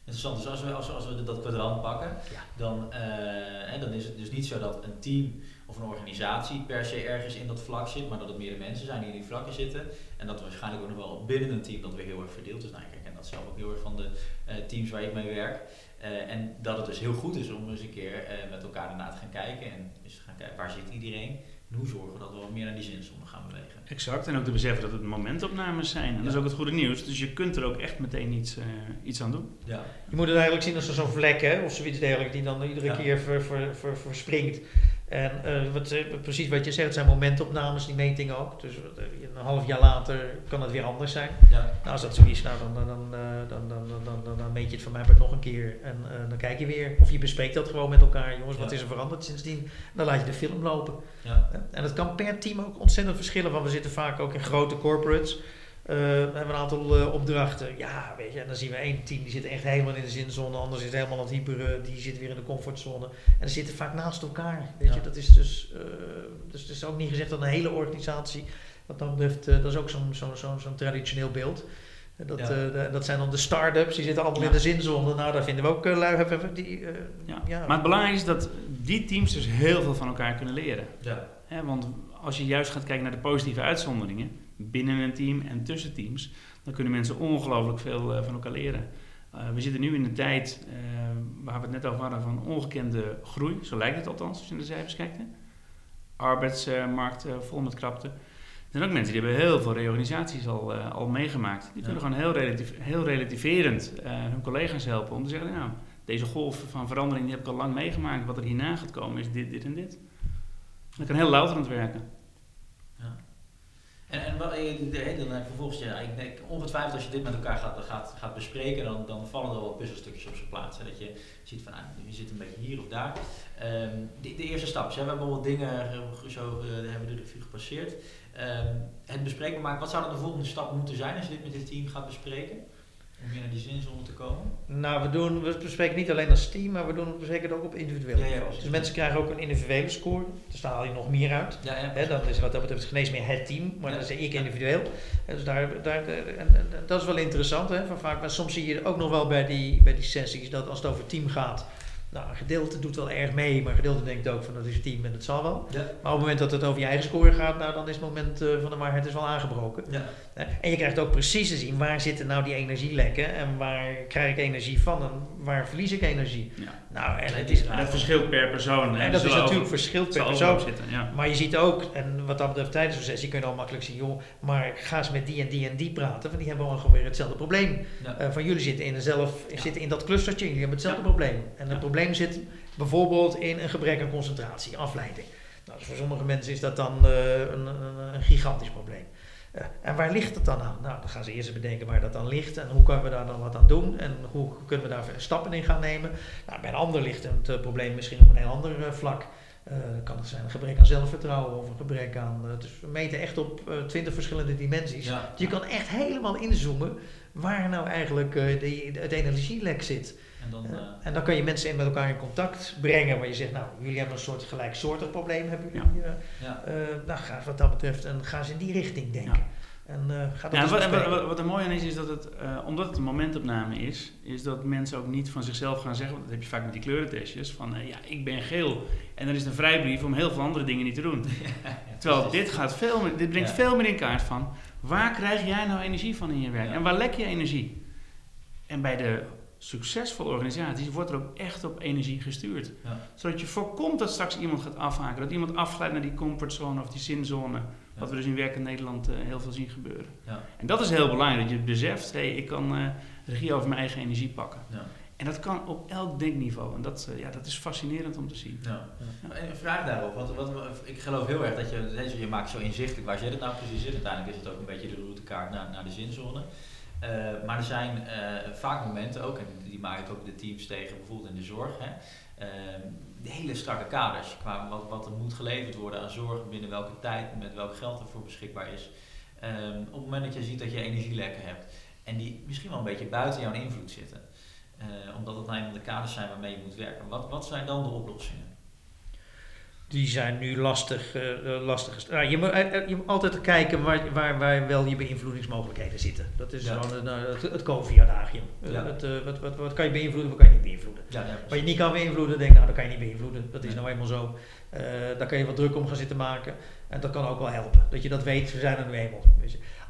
Interessant, dus als we, als, we- als we dat kwadrant pakken, Ja. dan, eh, dan is het dus niet zo dat een team of een organisatie per se ergens in dat vlak zit, maar dat het meerdere mensen zijn die in die vlakken zitten. En dat waarschijnlijk ook nog wel binnen een team dat weer heel erg verdeeld is. Nou, ik herken dat zelf ook heel erg van de eh, teams waar ik mee werk. Eh, en dat het dus heel goed is om eens een keer met elkaar ernaar te gaan kijken en eens te gaan kijken waar zit iedereen en hoe zorgen we dat we wat meer naar die zinzone gaan bewegen. Exact, en ook te beseffen dat het momentopnames zijn. En dat is ook het goede nieuws. Dus je kunt er ook echt meteen iets, eh, iets aan doen. Ja, Je moet het eigenlijk zien als zo'n vlek hè, of zoiets dergelijks die dan iedere Ja. keer ver, ver, ver- verspringt. En eh, wat, eh, precies wat je zegt, het zijn momentopnames, die metingen ook. Dus eh, een half jaar later kan het weer anders zijn. ja, Nou, als dat zo is, nou, dan, dan, dan, dan, dan, dan, meet je het van mij nog een keer. En dan kijk je weer. Of je bespreekt dat gewoon met elkaar. Jongens, wat is er veranderd sindsdien? Dan laat je de film lopen. ja, En dat kan per team ook ontzettend verschillen. Want we zitten vaak ook in grote corporates. Eh, we hebben een aantal eh, opdrachten. Ja, weet je. En dan zien we één team die zit echt helemaal in de zinzone. De ander zit helemaal aan het hyperen. Die zit weer in de comfortzone. En ze zitten vaak naast elkaar. Weet Ja. je. Dat is dus, eh, dus het is ook niet gezegd dat een hele organisatie. Wat dat betreft, dat is ook zo'n zo'n zo'n zo'n traditioneel beeld. Dat, Ja. de- dat zijn dan de start-ups, die zitten allemaal Ja. in de zinzone. Nou, daar vinden we ook lui die. Ja. ja. Maar het belangrijke is dat die teams dus heel veel van elkaar kunnen leren. ja, want als je juist gaat kijken naar de positieve uitzonderingen binnen een team en tussen teams, dan kunnen mensen ongelooflijk veel eh, van elkaar leren. Eh, we zitten nu in een tijd eh, waar we het net over hadden van ongekende groei, zo lijkt het althans als je naar de cijfers kijkt. Hè. Arbeidsmarkt vol met krapte. Er zijn ook mensen die hebben heel veel reorganisaties al, al meegemaakt. Die kunnen gewoon heel, relatief, heel relativerend hun collega's helpen om te zeggen, nou, deze golf van verandering die heb ik al lang meegemaakt. Wat er hierna gaat komen is dit, dit en dit. Dat kan heel louterend werken. En, en dan eh, vervolgens, ik denk ongetwijfeld als je dit met elkaar gaat, gaat, gaat bespreken, dan, dan vallen er wel puzzelstukjes op zijn plaats. Hè, dat je ziet van, ah, je zit een beetje hier of daar. Ehm, de, de eerste stap, we hebben wat dingen eh, zo, eh, hebben we de revue gepasseerd. Ehm, het bespreekbaar maken, wat zou de volgende stap moeten zijn als je dit met dit team gaat bespreken? Om weer naar die zinzone te komen? Nou, we, doen, we bespreken niet alleen als team, maar we, doen, we bespreken het ook op individueel Ja, ja, niveau. precies. dus mensen krijgen ook een individuele score. Dus daar haal je nog meer uit. Ja, ja. Dan is wat dat betreft geneesmeer het team, maar Ja. dan zeg ik individueel. Dus daar, daar, en, en dat is wel interessant. Hè, van vaak, maar soms zie je ook nog wel bij die, bij die sessies dat als het over team gaat. Nou, een gedeelte doet wel erg mee, maar een gedeelte denkt ook van dat is een team en dat zal wel. Ja, Maar op het moment dat het over je eigen score gaat, nou, dan is het moment eh, van de waarheid is wel aangebroken. ja? En je krijgt ook precies te zien waar zitten nou die energielekken en waar krijg ik energie van en waar verlies ik energie. Ja. Nou, en het is, En dat verschilt per persoon. hè. en dat is over- natuurlijk verschilt per persoon. zitten, ja. Maar je ziet ook, en wat dat betreft tijdens een sessie kun je dan makkelijk zien, joh, maar ga eens met die en die en die praten, want die hebben ongeveer hetzelfde probleem. Eh, van jullie zitten in, dezelfde, zitten in dat clustertje, jullie hebben hetzelfde probleem. En het Ja. Probleem zit bijvoorbeeld in een gebrek aan concentratie, afleiding. Nou, dus voor sommige mensen is dat dan eh, een, een, een gigantisch probleem. Eh, en waar ligt het dan aan? Nou, dan gaan ze eerst bedenken waar dat dan ligt en hoe kunnen we daar dan wat aan doen en hoe kunnen we daar stappen in gaan nemen. Nou, bij een ander ligt het eh, probleem misschien op een heel ander vlak. Dan kan het zijn een gebrek aan zelfvertrouwen of een gebrek aan. dus we meten echt op twintig verschillende dimensies. Ja. Dus je kan echt helemaal inzoomen waar nou eigenlijk die, het energielek zit. En dan, Ja. eh, En dan kan je mensen in met elkaar in contact brengen waar je zegt, nou, jullie hebben een soort gelijksoortig probleem, hebben jullie. eh, ja. eh, nou, ga wat dat betreft en ga eens in die richting denken. En eh, ga dat wat, wat, wat, wat er mooi aan is, is dat het, eh, omdat het een momentopname is, is dat mensen ook niet van zichzelf gaan zeggen, want dat heb je vaak met die kleurentestjes, van eh, ja, ik ben geel. En dan is het een vrijbrief om heel veel andere dingen niet te doen. Terwijl dit, gaat veel meer, dit brengt Ja. veel meer in kaart van, waar krijg jij nou energie van in je werk? Ja. En waar lek je energie? En bij de succesvolle organisaties wordt er ook echt op energie gestuurd. Ja. Zodat je voorkomt dat straks iemand gaat afhaken, dat iemand afglijdt naar die comfortzone of die zinzone. Wat we dus in werk in Nederland eh, heel veel zien gebeuren. Ja. En dat is heel belangrijk, dat je beseft, hey, ik kan eh, regie over mijn eigen energie pakken. Ja. En dat kan op elk denkniveau. En dat, eh, ja, dat is fascinerend om te zien. Een vraag daarop, want wat, ik geloof heel erg dat je, je maakt zo inzichtelijk waar zit het nou precies in. Uiteindelijk is het ook een beetje de routekaart naar, naar de zinzone. Eh, maar er zijn eh, vaak momenten ook, en die maak ik ook de teams tegen, bijvoorbeeld in de zorg. Hè, ehm, de hele strakke kaders qua wat, wat er moet geleverd worden aan zorg, binnen welke tijd, met welk geld ervoor beschikbaar is. Ehm, op het moment dat je ziet dat je energielekken hebt en die misschien wel een beetje buiten jouw invloed zitten, eh, omdat het nou eenmaal de kaders zijn waarmee je moet werken, wat, wat zijn dan de oplossingen? Die zijn nu lastig. eh, eh, lastig nou, je, moet, eh, je moet altijd kijken waar, waar, waar wel je beïnvloedingsmogelijkheden zitten. Dat is Ja. eh, het, het COVID-adagium. Ja. wat, wat, wat kan je beïnvloeden, wat kan je niet beïnvloeden. Ja, ja, Wat je niet kan beïnvloeden, denk ik, nou, dat kan je niet beïnvloeden. Dat is nou eenmaal zo. Daar kan je wat druk om gaan zitten maken. En dat kan ook wel helpen. Dat je dat weet, we zijn er nu eenmaal.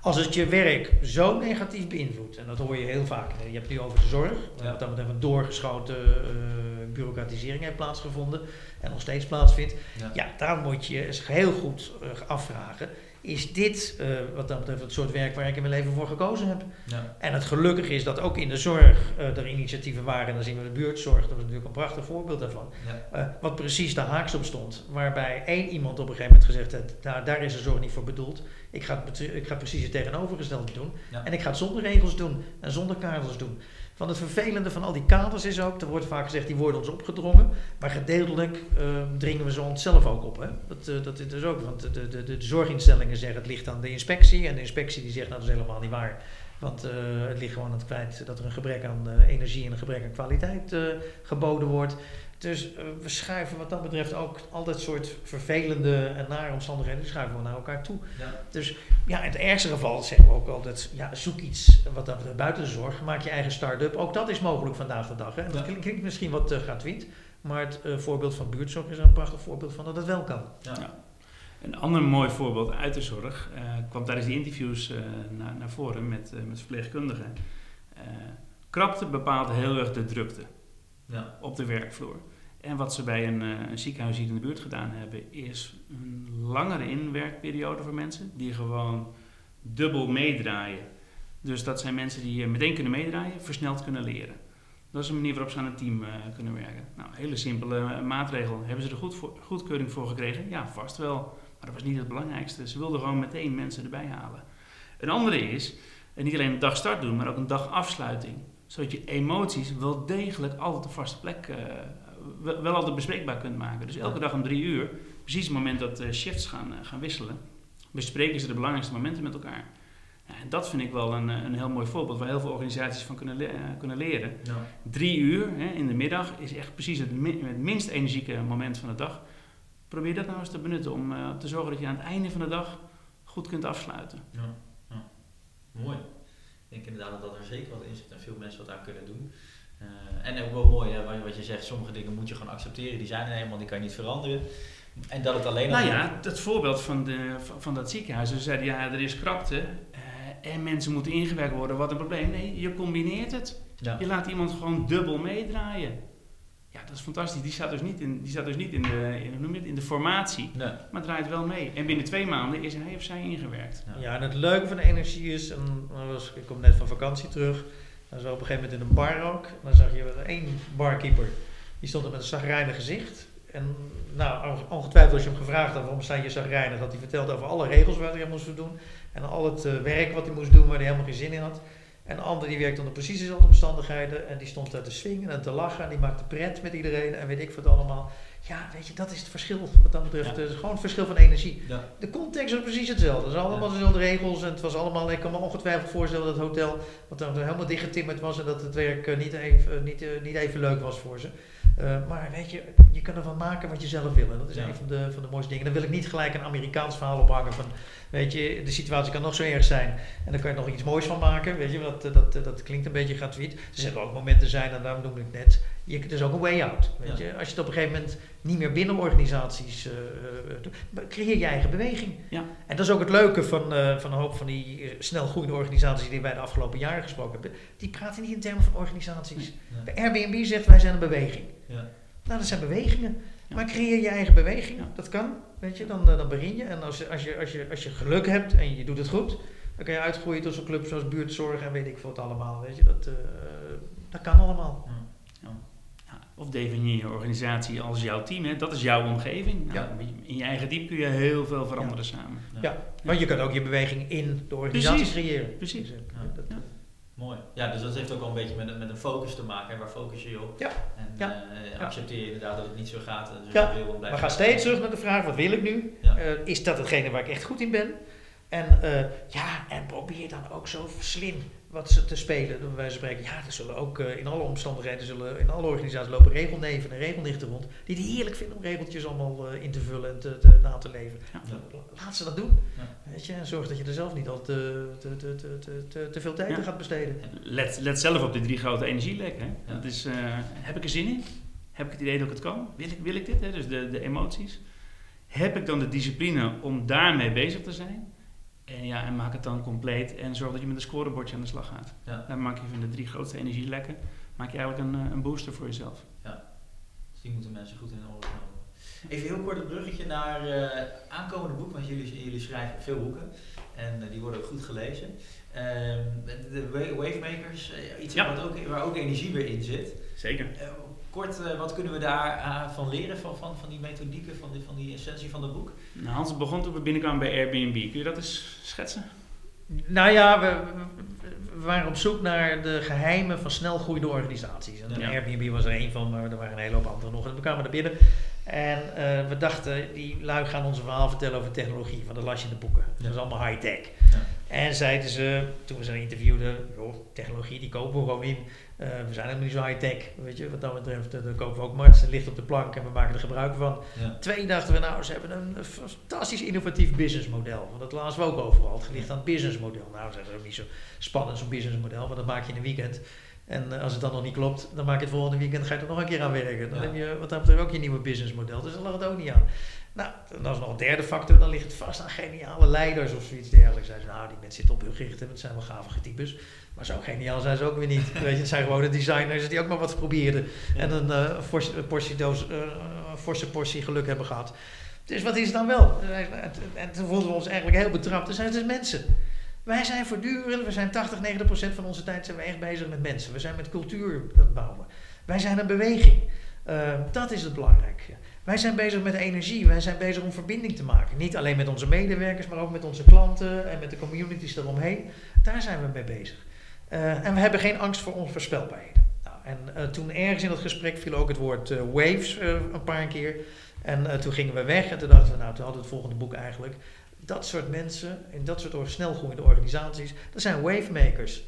Als het je werk zo negatief beïnvloedt, en dat hoor je heel vaak. Je hebt het nu over de zorg. Ja. Wat dat betreft een doorgeschoten eh, bureaucratisering heeft plaatsgevonden. En nog steeds plaatsvindt. ja. Ja, daar moet je eens heel goed eh, afvragen. Is dit eh, wat dat betreft het soort werk waar ik in mijn leven voor gekozen heb? Ja. En het gelukkige is dat ook in de zorg er initiatieven waren. En dan zien we de buurtzorg, dat is natuurlijk een prachtig voorbeeld daarvan. Wat precies de haaks op stond. Waarbij één iemand op een gegeven moment gezegd heeft, nou, daar is de zorg niet voor bedoeld. Ik ga, het, ik ga precies het tegenovergestelde doen. Ja. En ik ga het zonder regels doen en zonder kaders doen. Van het vervelende van al die kaders is ook, er wordt vaak gezegd, die worden ons opgedrongen. Maar gedeeltelijk eh, dringen we ze onszelf ook op. Hè? Dat, eh, dat is dus ook, want de, de, de, zorginstellingen zeggen het ligt aan de inspectie. En de inspectie die zegt, nou dat is helemaal niet waar. Want eh, het ligt gewoon aan het feit dat er een gebrek aan eh, energie en een gebrek aan kwaliteit geboden wordt. Dus eh, we schuiven wat dat betreft ook al dat soort vervelende en nare omstandigheden, die schuiven we naar elkaar toe. Ja. Dus ja, in het ergste geval zeggen we ook altijd, ja, zoek iets wat dat betreft buiten de zorg. Maak je eigen start-up. Ook dat is mogelijk vandaag de dag. Hè. En dat Ja. klinkt, klinkt misschien wat uh, gratuit, maar het eh, voorbeeld van buurtzorg is er een prachtig voorbeeld van dat het wel kan. Ja. Ja. Een ander mooi voorbeeld uit de zorg eh, kwam tijdens die interviews eh, naar, naar voren met, eh, met verpleegkundigen. Eh, krapte bepaalt heel erg de drukte Ja. op de werkvloer. En wat ze bij een, eh, een ziekenhuis hier in de buurt gedaan hebben, is een langere inwerkperiode voor mensen die gewoon dubbel meedraaien. Dus dat zijn mensen die eh, meteen kunnen meedraaien, versneld kunnen leren. Dat is een manier waarop ze aan een team eh, kunnen werken. Nou, hele simpele maatregel. Hebben ze er goed goedkeuring voor gekregen? Ja, vast wel. Maar dat was niet het belangrijkste. Ze wilden gewoon meteen mensen erbij halen. Een andere is, eh, niet alleen een dag start doen, maar ook een dag afsluiting. Zodat je emoties wel degelijk altijd een vaste plek, eh, wel, altijd bespreekbaar kunt maken. Dus elke dag om drie uur, precies het moment dat de shifts gaan, eh, gaan wisselen, bespreken ze de belangrijkste momenten met elkaar. En dat vind ik wel een, eh, een heel mooi voorbeeld waar heel veel organisaties van kunnen, le- eh, kunnen leren. Ja. Drie uur hè, in de middag is echt precies het, mi- het minst energieke moment van de dag. Probeer dat nou eens te benutten om eh, te zorgen dat je aan het einde van de dag goed kunt afsluiten. Ja, ja. Mooi. Ik denk inderdaad dat er zeker wat in zit en veel mensen wat aan kunnen doen. Eh, en ook wel mooi, hè, wat- wat je zegt, sommige dingen moet je gewoon accepteren. Die zijn er helemaal, die kan je niet veranderen. En dat het alleen al... Nou ja, het voorbeeld van, de, van, van dat ziekenhuis. Ze zeiden ja, er is krapte eh, en mensen moeten ingewerkt worden. Wat een probleem. Nee, je combineert het. Ja. Je laat iemand gewoon dubbel meedraaien. Ja, dat is fantastisch. Die staat dus niet in, die staat dus niet in, de, in, hoe noem het, in de formatie, Nee. maar draait wel mee. En binnen twee maanden is hij of zij ingewerkt. Ja. Ja, en het leuke van de energie is, en ik kom net van vakantie terug, dan zo op een gegeven moment in een bar ook, dan zag je één barkeeper, die stond er met een zagrijnig gezicht. En nou, ongetwijfeld als je hem gevraagd had waarom sta je zagrijnig, had hij verteld over alle regels waar hij moest doen. En al het eh, werk wat hij moest doen waar hij helemaal geen zin in had. En de ander die werkte onder precies dezelfde omstandigheden en die stond daar te swingen en te lachen en die maakte pret met iedereen en weet ik wat allemaal. Ja, weet je, dat is het verschil wat dat betreft. Ja. Is gewoon het verschil van energie. Ja. De context was precies hetzelfde. Het zijn allemaal dezelfde regels. En het was allemaal, ik kan me ongetwijfeld voorstellen dat het hotel wat dan helemaal dichtgetimmerd was en dat het werk eh, niet, even, eh, niet, eh, niet even leuk was voor ze. Maar weet je, je kan ervan maken wat je zelf wil. En dat is Ja. een van de, van de mooiste dingen. Dan wil ik niet gelijk een Amerikaans verhaal ophangen van, weet je, de situatie kan nog zo erg zijn. En dan kan je er nog iets moois van maken. Weet je, dat, dat, dat klinkt een beetje gratuit. Er zullen ook momenten zijn, en daarom noemde ik net, je, er is ook een way out. Weet Ja. je? Als je het op een gegeven moment niet meer binnen organisaties eh, eh, doet, maar creëer je eigen beweging. Ja. En dat is ook het leuke van, eh, van een hoop van die eh, snel groeiende organisaties die wij de afgelopen jaren gesproken hebben. Die praten niet in termen van organisaties. Bij Airbnb zegt wij zijn een beweging. Ja. Nou, dat zijn bewegingen. Maar creëer je eigen beweging. Dat kan. Weet je, dan, eh, dan begin je. En als, je- als, je, als, je, als je geluk hebt en je doet het goed, dan kan je uitgroeien tot zo'n club zoals buurtzorg en weet ik veel wat allemaal. Weet je, dat, eh, dat kan allemaal. Ja, of definieer je organisatie als jouw team. Hè. Dat is jouw omgeving. Nou, Ja. In je eigen team kun je heel veel veranderen samen. Ja, want je kan ook je beweging in de organisatie Precies. creëren. Precies. Dus, eh, Ja. dat, Ja. Mooi. Ja, dus dat heeft ook wel een beetje met, een- met een focus te maken. Hè? Waar focus je op? Ja. En Ja. eh, Ja. accepteer je inderdaad dat het niet zo gaat. Dus Ja, wil We gaan steeds terug naar de vraag, wat wil ik nu? Ja. Eh, is dat hetgene waar ik echt goed in ben? En eh, ja, en probeer dan ook zo slim wat ze te spelen. Van spreken, ja, er zullen ook eh, in alle omstandigheden, zullen, in alle organisaties lopen regelneven en regelnichten rond. Die het heerlijk vinden om regeltjes allemaal eh, in te vullen en te, te, na te leven. Ja. Laat ze dat doen. Ja. Weet je, en zorg dat je er zelf niet al te, te, te, te, te, te, te veel tijd Ja. aan gaat besteden. Let, let zelf op die drie grote energielekken. Dat is, eh, heb ik er zin in? Heb ik het idee dat ik het kan? Wil ik, wil ik dit? Hè? Dus de, de emoties. Heb ik dan de discipline om daarmee bezig te zijn? En, ja, en maak het dan compleet en zorg dat je met een scorebordje aan de slag gaat. Ja. Dan maak je van de drie grootste energielekken maak je eigenlijk een, eh, een booster voor jezelf. Dus die moeten mensen goed in de oren nemen. Even heel kort een bruggetje naar eh aankomende boek, want jullie, jullie schrijven veel boeken en eh, die worden ook goed gelezen. Ehm, de Wa- Wavemakers, iets Ja. wat ook, waar ook energie weer in zit. Zeker. Kort, eh, wat kunnen we daar eh, van leren van, van, van die methodieken, van die, van die essentie van het boek? Nou, Hans begon toen we binnenkwamen bij Airbnb. Kun je dat eens schetsen? Nou ja, we, waren op zoek naar de geheimen van snel groeiende organisaties. En Ja. Airbnb was er één van, maar er waren een hele hoop andere nog. En we kwamen er binnen. En eh, we dachten, die lui gaan ons een verhaal vertellen over technologie. Want dat las je in de boeken. Dat is allemaal high-tech. Ja. En zeiden ze, toen we ze interviewden, joh, technologie die kopen we gewoon in. Eh, we zijn helemaal niet zo high-tech. Weet je, wat dat betreft, eh, dan kopen we ook Mars. Het ligt op de plank en we maken er gebruik van. Ja. Twee dachten we, nou, ze hebben een fantastisch innovatief businessmodel. Want dat lazen we ook overal. Het ligt aan het businessmodel. Nou, dat is ook niet zo spannend, zo'n businessmodel. Want dat maak je in een weekend. En eh, als het dan nog niet klopt, dan maak je het volgende weekend, ga je er nog een keer aan werken. Dan Ja. heb je wat dat betreft ook je nieuwe businessmodel. Dus dan lag het ook niet aan. Nou, en dat is nog een derde factor. Dan ligt het vast aan geniale leiders of zoiets dergelijks. Ze, nou, die mensen zitten op hun gericht en het zijn wel gave types. Maar zo geniaal zijn ze ook weer niet. Weet je, het zijn gewoon de designers die ook maar wat probeerden. En een eh, forse, portie doos, eh, forse portie geluk hebben gehad. Dus wat is het dan wel? En- En toen voelden we ons eigenlijk heel betrapt. Dus zijn het dus mensen. Wij zijn voortdurend, we zijn 80, 90 procent van onze tijd zijn we echt bezig met mensen. We zijn met cultuur aan het bouwen. Wij zijn een beweging. Eh, dat is het belangrijke. Wij zijn bezig met energie. Wij zijn bezig om verbinding te maken. Niet alleen met onze medewerkers, maar ook met onze klanten en met de communities eromheen. Daar zijn we mee bezig. Eh, en we hebben geen angst voor onvoorspelbaarheden. Nou, en eh, toen ergens in dat gesprek viel ook het woord eh, waves een paar keer. En toen gingen we weg en toen dachten we, nou, toen hadden we het volgende boek eigenlijk. Dat soort mensen in dat soort or- snelgroeiende organisaties, dat zijn wavemakers.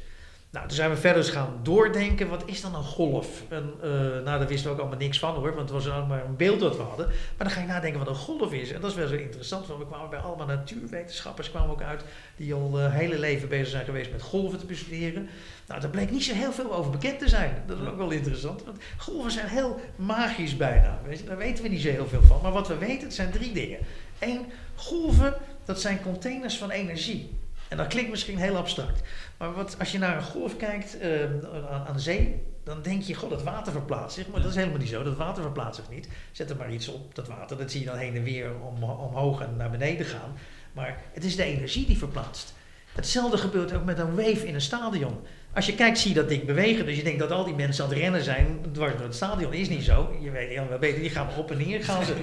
Nou, toen zijn we verder eens gaan doordenken, wat is dan een golf? Eh, nou, daar wisten we ook allemaal niks van hoor, want het was maar een beeld dat we hadden. Maar dan ga je nadenken wat een golf is. En dat is wel zo interessant, want we kwamen bij allemaal natuurwetenschappers kwamen ook uit, die al hun hele leven bezig zijn geweest met golven te bestuderen. Nou, daar bleek niet zo heel veel over bekend te zijn. Dat is ook wel interessant, want golven zijn heel magisch bijna. Weet je? Daar weten we niet zo heel veel van. Maar wat we weten, het zijn drie dingen. Eén, golven, dat zijn containers van energie. En dat klinkt misschien heel abstract. Maar wat, als je naar een golf kijkt eh, aan, aan de zee, dan denk je, god, dat water verplaatst zich. Maar dat is helemaal niet zo. Dat water verplaatst zich niet. Zet er maar iets op, dat water. Dat zie je dan heen en weer om, omhoog en naar beneden gaan. Maar het is de energie die verplaatst. Hetzelfde gebeurt ook met een wave in een stadion. Als je kijkt, zie je dat ding bewegen. Dus je denkt dat al die mensen aan het rennen zijn dwars door het stadion. Is niet zo. Je weet heel wel beter, die gaan maar op en neer gaan ze.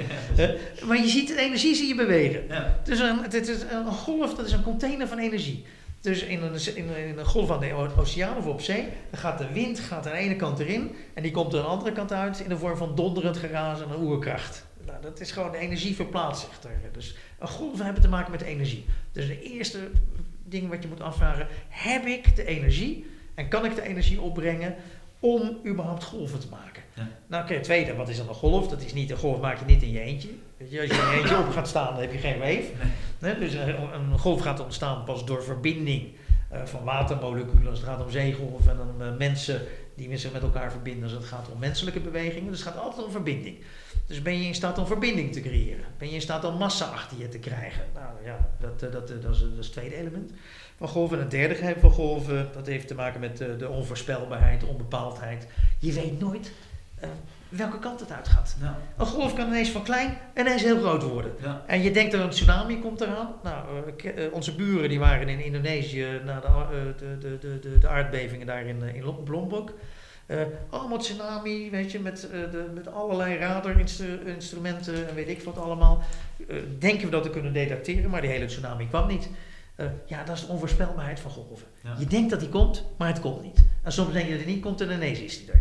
Maar je ziet de energie zie je bewegen. Ja. Dus een, het is een golf, dat is een container van energie. Dus in een, in een, golf aan de oceaan of op zee, dan gaat de wind gaat aan de ene kant erin en die komt aan de andere kant uit in de vorm van donderend geraas en een oerkracht. Nou, dat is gewoon de energie verplaatst zich. Dus een golven hebben te maken met energie. Dus de eerste ding wat je moet afvragen, heb ik de energie en kan ik de energie opbrengen om überhaupt golven te maken? Ja. Nou, oké, tweede, wat is dan een golf? Dat is niet, een golf maak je niet in je eentje. Weet je, als je in je eentje op gaat staan, dan heb je geen wave. Nee, dus een, een golf gaat ontstaan pas door verbinding eh, van watermoleculen. Als het gaat om zeegolven en dan eh, mensen die zich met elkaar verbinden. Als het gaat om menselijke bewegingen. Dus het gaat altijd om verbinding. Dus ben je in staat om verbinding te creëren? Ben je in staat om massa achter je te krijgen? Nou ja, dat, eh, dat, eh, dat, is, dat is het tweede element van golven. En het derde geheim van golven, dat heeft te maken met eh, de onvoorspelbaarheid, de onbepaaldheid. Je weet nooit eh, welke kant het uitgaat. Nou, Een golf kan ineens van klein ineens heel groot worden. ja. En je denkt dat een tsunami komt eraan. Nou, eh, eh, onze buren die waren in Indonesië na de, eh, de, de, de, aardbevingen daar in, eh, in Lom- Lombok. Eh, allemaal tsunami, weet je, met, eh, de, met allerlei radarinstrumenten en weet ik wat allemaal. Eh, denken we dat we kunnen detecteren, maar die hele tsunami kwam niet. Eh, ja, dat is de onvoorspelbaarheid van golven. Ja. Je denkt dat die komt, maar het komt niet. En soms denk je dat hij niet komt en ineens is hij er.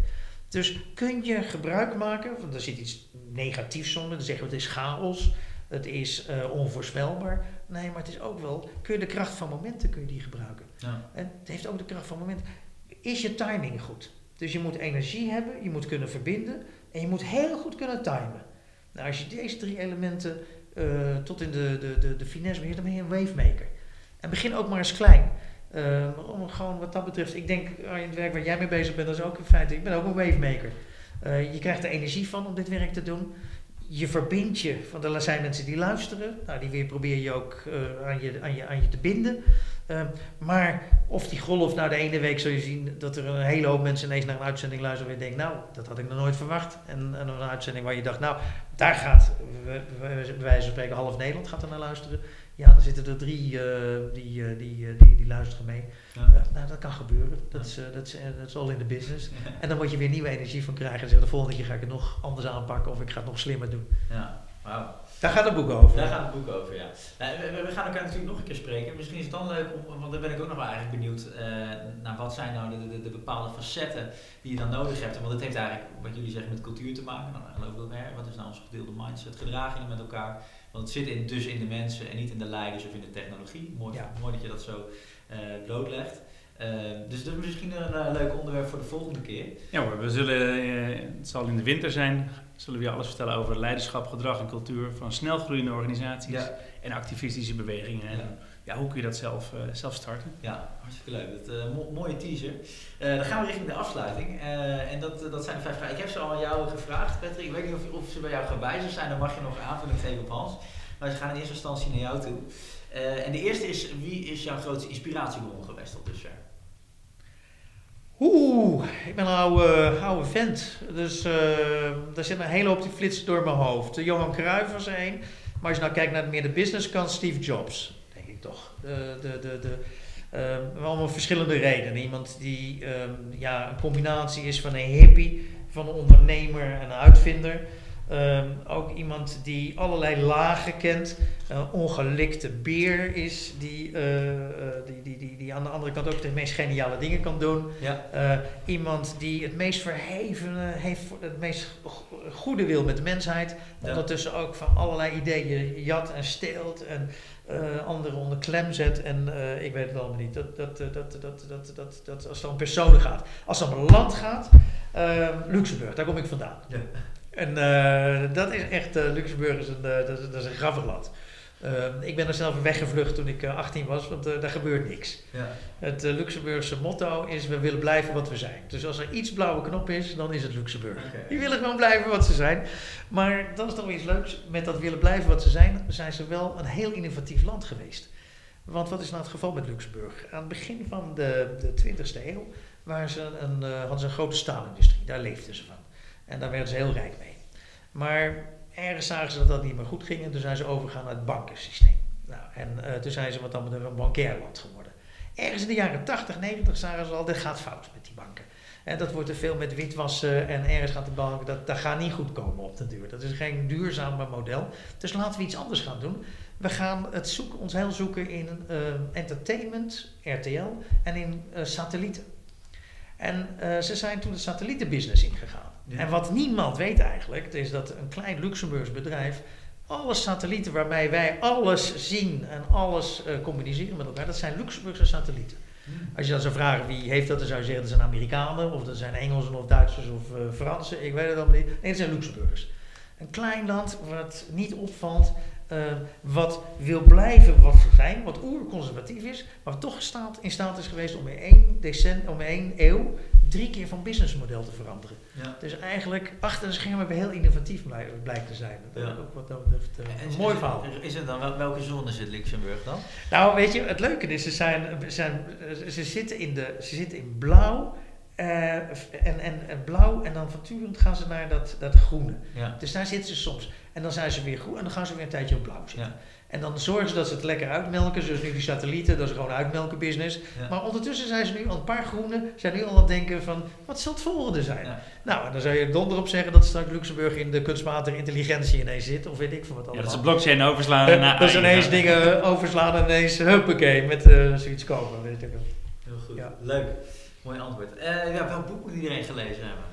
Dus kun je gebruik maken, want er zit iets negatiefs onder, dan zeggen we het is chaos, het is eh, onvoorspelbaar. Nee, maar het is ook wel, kun je de kracht van momenten kun je die gebruiken. Ja. En het heeft ook de kracht van momenten. Is je timing goed? Dus je moet energie hebben, je moet kunnen verbinden en je moet heel goed kunnen timen. Nou, als je deze drie elementen eh, tot in de, de, de, de finesse beheert, dan ben je een wavemaker. En begin ook maar eens klein. Eh, om gewoon wat dat betreft, ik denk, Arjen, het werk waar jij mee bezig bent, dat is ook in feite, ik ben ook een wavemaker. Eh, je krijgt er energie van om dit werk te doen. Je verbindt je, van er zijn mensen die luisteren, nou, die weer probeer je ook eh, aan, je, aan, je, aan je te binden. Eh, maar of die golf, nou de ene week zul je zien dat er een hele hoop mensen ineens naar een uitzending luisteren en je denkt, nou, dat had ik nog nooit verwacht. En, en een uitzending waar je dacht, nou, daar gaat, bij wijze van spreken, half Nederland gaat er naar luisteren. Ja, dan zitten er drie eh, die, eh, die, eh, die, die luisteren mee. Ja. Nou, dat kan gebeuren. Dat is, dat, is, dat is all in the business. En dan moet je weer nieuwe energie van krijgen. En zeggen, de volgende keer ga ik het nog anders aanpakken of ik ga het nog slimmer doen. Ja, wauw. Daar gaat het boek over. Daar gaat het boek over, ja. Nou, we, we gaan elkaar natuurlijk nog een keer spreken. Misschien is het dan leuk, om, want dan ben ik ook nog wel eigenlijk benieuwd eh, naar wat zijn nou de, de, de bepaalde facetten die je dan nodig hebt. Want het heeft eigenlijk, wat jullie zeggen, met cultuur te maken. Nou, dan geloof ik ook, hè, wat is nou onze gedeelde mindset? Gedragen je met elkaar? Want het zit in, dus in de mensen en niet in de leiders of in de technologie. Mooi, Ja. mooi dat je dat zo eh blootlegt. Eh, dus dat is misschien een eh, leuk onderwerp voor de volgende keer. Ja hoor, we zullen, eh, het zal in de winter zijn, zullen we je alles vertellen over leiderschap, gedrag en cultuur van snelgroeiende organisaties Ja. en activistische bewegingen. En Ja. Ja, hoe kun je dat zelf, eh, zelf starten? Ja, hartstikke leuk. Dat, eh, mo- mooie teaser. Eh, dan gaan we richting de afsluiting. Eh, en dat, dat zijn de vijf vragen. Ik heb ze al aan jou gevraagd, Patrick. Ik weet niet of, of ze bij jou gewijzigd zijn. Dan mag je nog aanvulling geven op Hans. Maar ze gaan in eerste instantie naar jou toe. Eh, en de eerste is, wie is jouw grootste inspiratiebron geweest tot dusver? Oeh, ik ben een oude, oude vent. Dus eh er zit een hele hoop die flitsen door mijn hoofd. Johan Cruijff was er een. Maar als je nou kijkt naar meer de business kant, Steve Jobs, toch. De, de, de, de, eh, allemaal verschillende redenen. Iemand die ehm, ja, een combinatie is van een hippie, van een ondernemer en een uitvinder. Ehm, ook iemand die allerlei lagen kent. Een ongelikte beer is, die, eh, eh, die, die, die, die aan de andere kant ook de meest geniale dingen kan doen. Ja. Eh, iemand die het meest verhevene heeft, het meest go- goede wil met de mensheid. Ja. Ondertussen ook van allerlei ideeën jat en steelt en eh, anderen onder klem zet. En eh, ik weet het allemaal niet. Dat, dat, eh, dat, dat, dat, dat, dat, als het om personen gaat. Als het om een land gaat, eh, Luxemburg, daar kom ik vandaan. Ja. En dat is echt, Luxemburg is een, dat, is, dat is een grappig land. Eh, ik ben er zelf weggevlucht toen ik eh, 18 was, want eh, daar gebeurt niks. Ja. Het eh, Luxemburgse motto is: we willen blijven wat we zijn. Dus als er iets blauwe knop is, dan is het Luxemburg. Die willen gewoon blijven wat ze zijn. Maar dat is toch iets leuks. Met dat willen blijven wat ze zijn, zijn ze wel een heel innovatief land geweest. Want wat is nou het geval met Luxemburg? Aan het begin van de, de 20e eeuw waren ze een, eh, hadden ze een grote staalindustrie. Daar leefden ze van. En daar werden ze heel rijk mee. Maar ergens zagen ze dat dat niet meer goed ging. En toen zijn ze overgegaan naar het bankensysteem. Nou, en eh, toen zijn ze wat dan betreft een bankair land geworden. Ergens in de jaren 80, 90 zagen ze al, dit gaat fout met die banken. En dat wordt te veel met witwassen en ergens gaat de bank, dat, dat gaat niet goed komen op de duur. Dat is geen duurzaam model. Dus laten we iets anders gaan doen. We gaan het zoeken, ons heel zoeken in eh, entertainment, RTL en in eh, satellieten. En ze zijn toen de satellietenbusiness ingegaan. Ja. En wat niemand weet eigenlijk, is dat een klein Luxemburgs bedrijf alle satellieten waarmee wij alles zien en alles eh, communiceren met elkaar, dat zijn Luxemburgse satellieten. Als je dan zou vragen wie heeft dat, dan zou je zeggen dat zijn Amerikanen, of dat zijn Engelsen of Duitsers of eh, Fransen, ik weet het allemaal niet. Nee, dat zijn Luxemburgers. Een klein land wat niet opvalt, eh, wat wil blijven wat ze zijn, wat oerconservatief is, maar toch staat, in staat is geweest om in één, decent, om in één eeuw drie keer van businessmodel te veranderen. Ja. Dus eigenlijk achter de schermen weer heel innovatief blij- blijkt te zijn. Dat Ja. ook wat dat betreft eh, En een mooi is- verhaal. Is het dan, wel- welke zone zit Luxemburg dan? Nou, weet je, het leuke is, ze, zijn, zijn, ze, zitten, in de, ze zitten in blauw. Eh, en, en, en blauw en dan voortdurend gaan ze naar dat, dat groene. Ja. Dus daar zitten ze soms. En dan zijn ze weer groen en dan gaan ze weer een tijdje op blauw zitten. Ja. En dan zorgen ze dat ze het lekker uitmelken. Zoals nu die satellieten, dat is gewoon uitmelken business. Ja. Maar ondertussen zijn ze nu al een paar groenen, zijn nu al aan het denken van, wat zal het volgende zijn? Ja. Nou, en dan zou je donder op zeggen dat straks Luxemburg in de kunstmatige intelligentie ineens zit, of weet ik veel wat Ja, allemaal. dat ze blockchain overslaan Eh, naar dat ze ineens dingen overslaan en ineens, huppakee, met eh, zoiets kopen, weet ik wel. Heel goed. Ja. Leuk. Mooi antwoord. Eh, ja, welk boek moet iedereen gelezen hebben?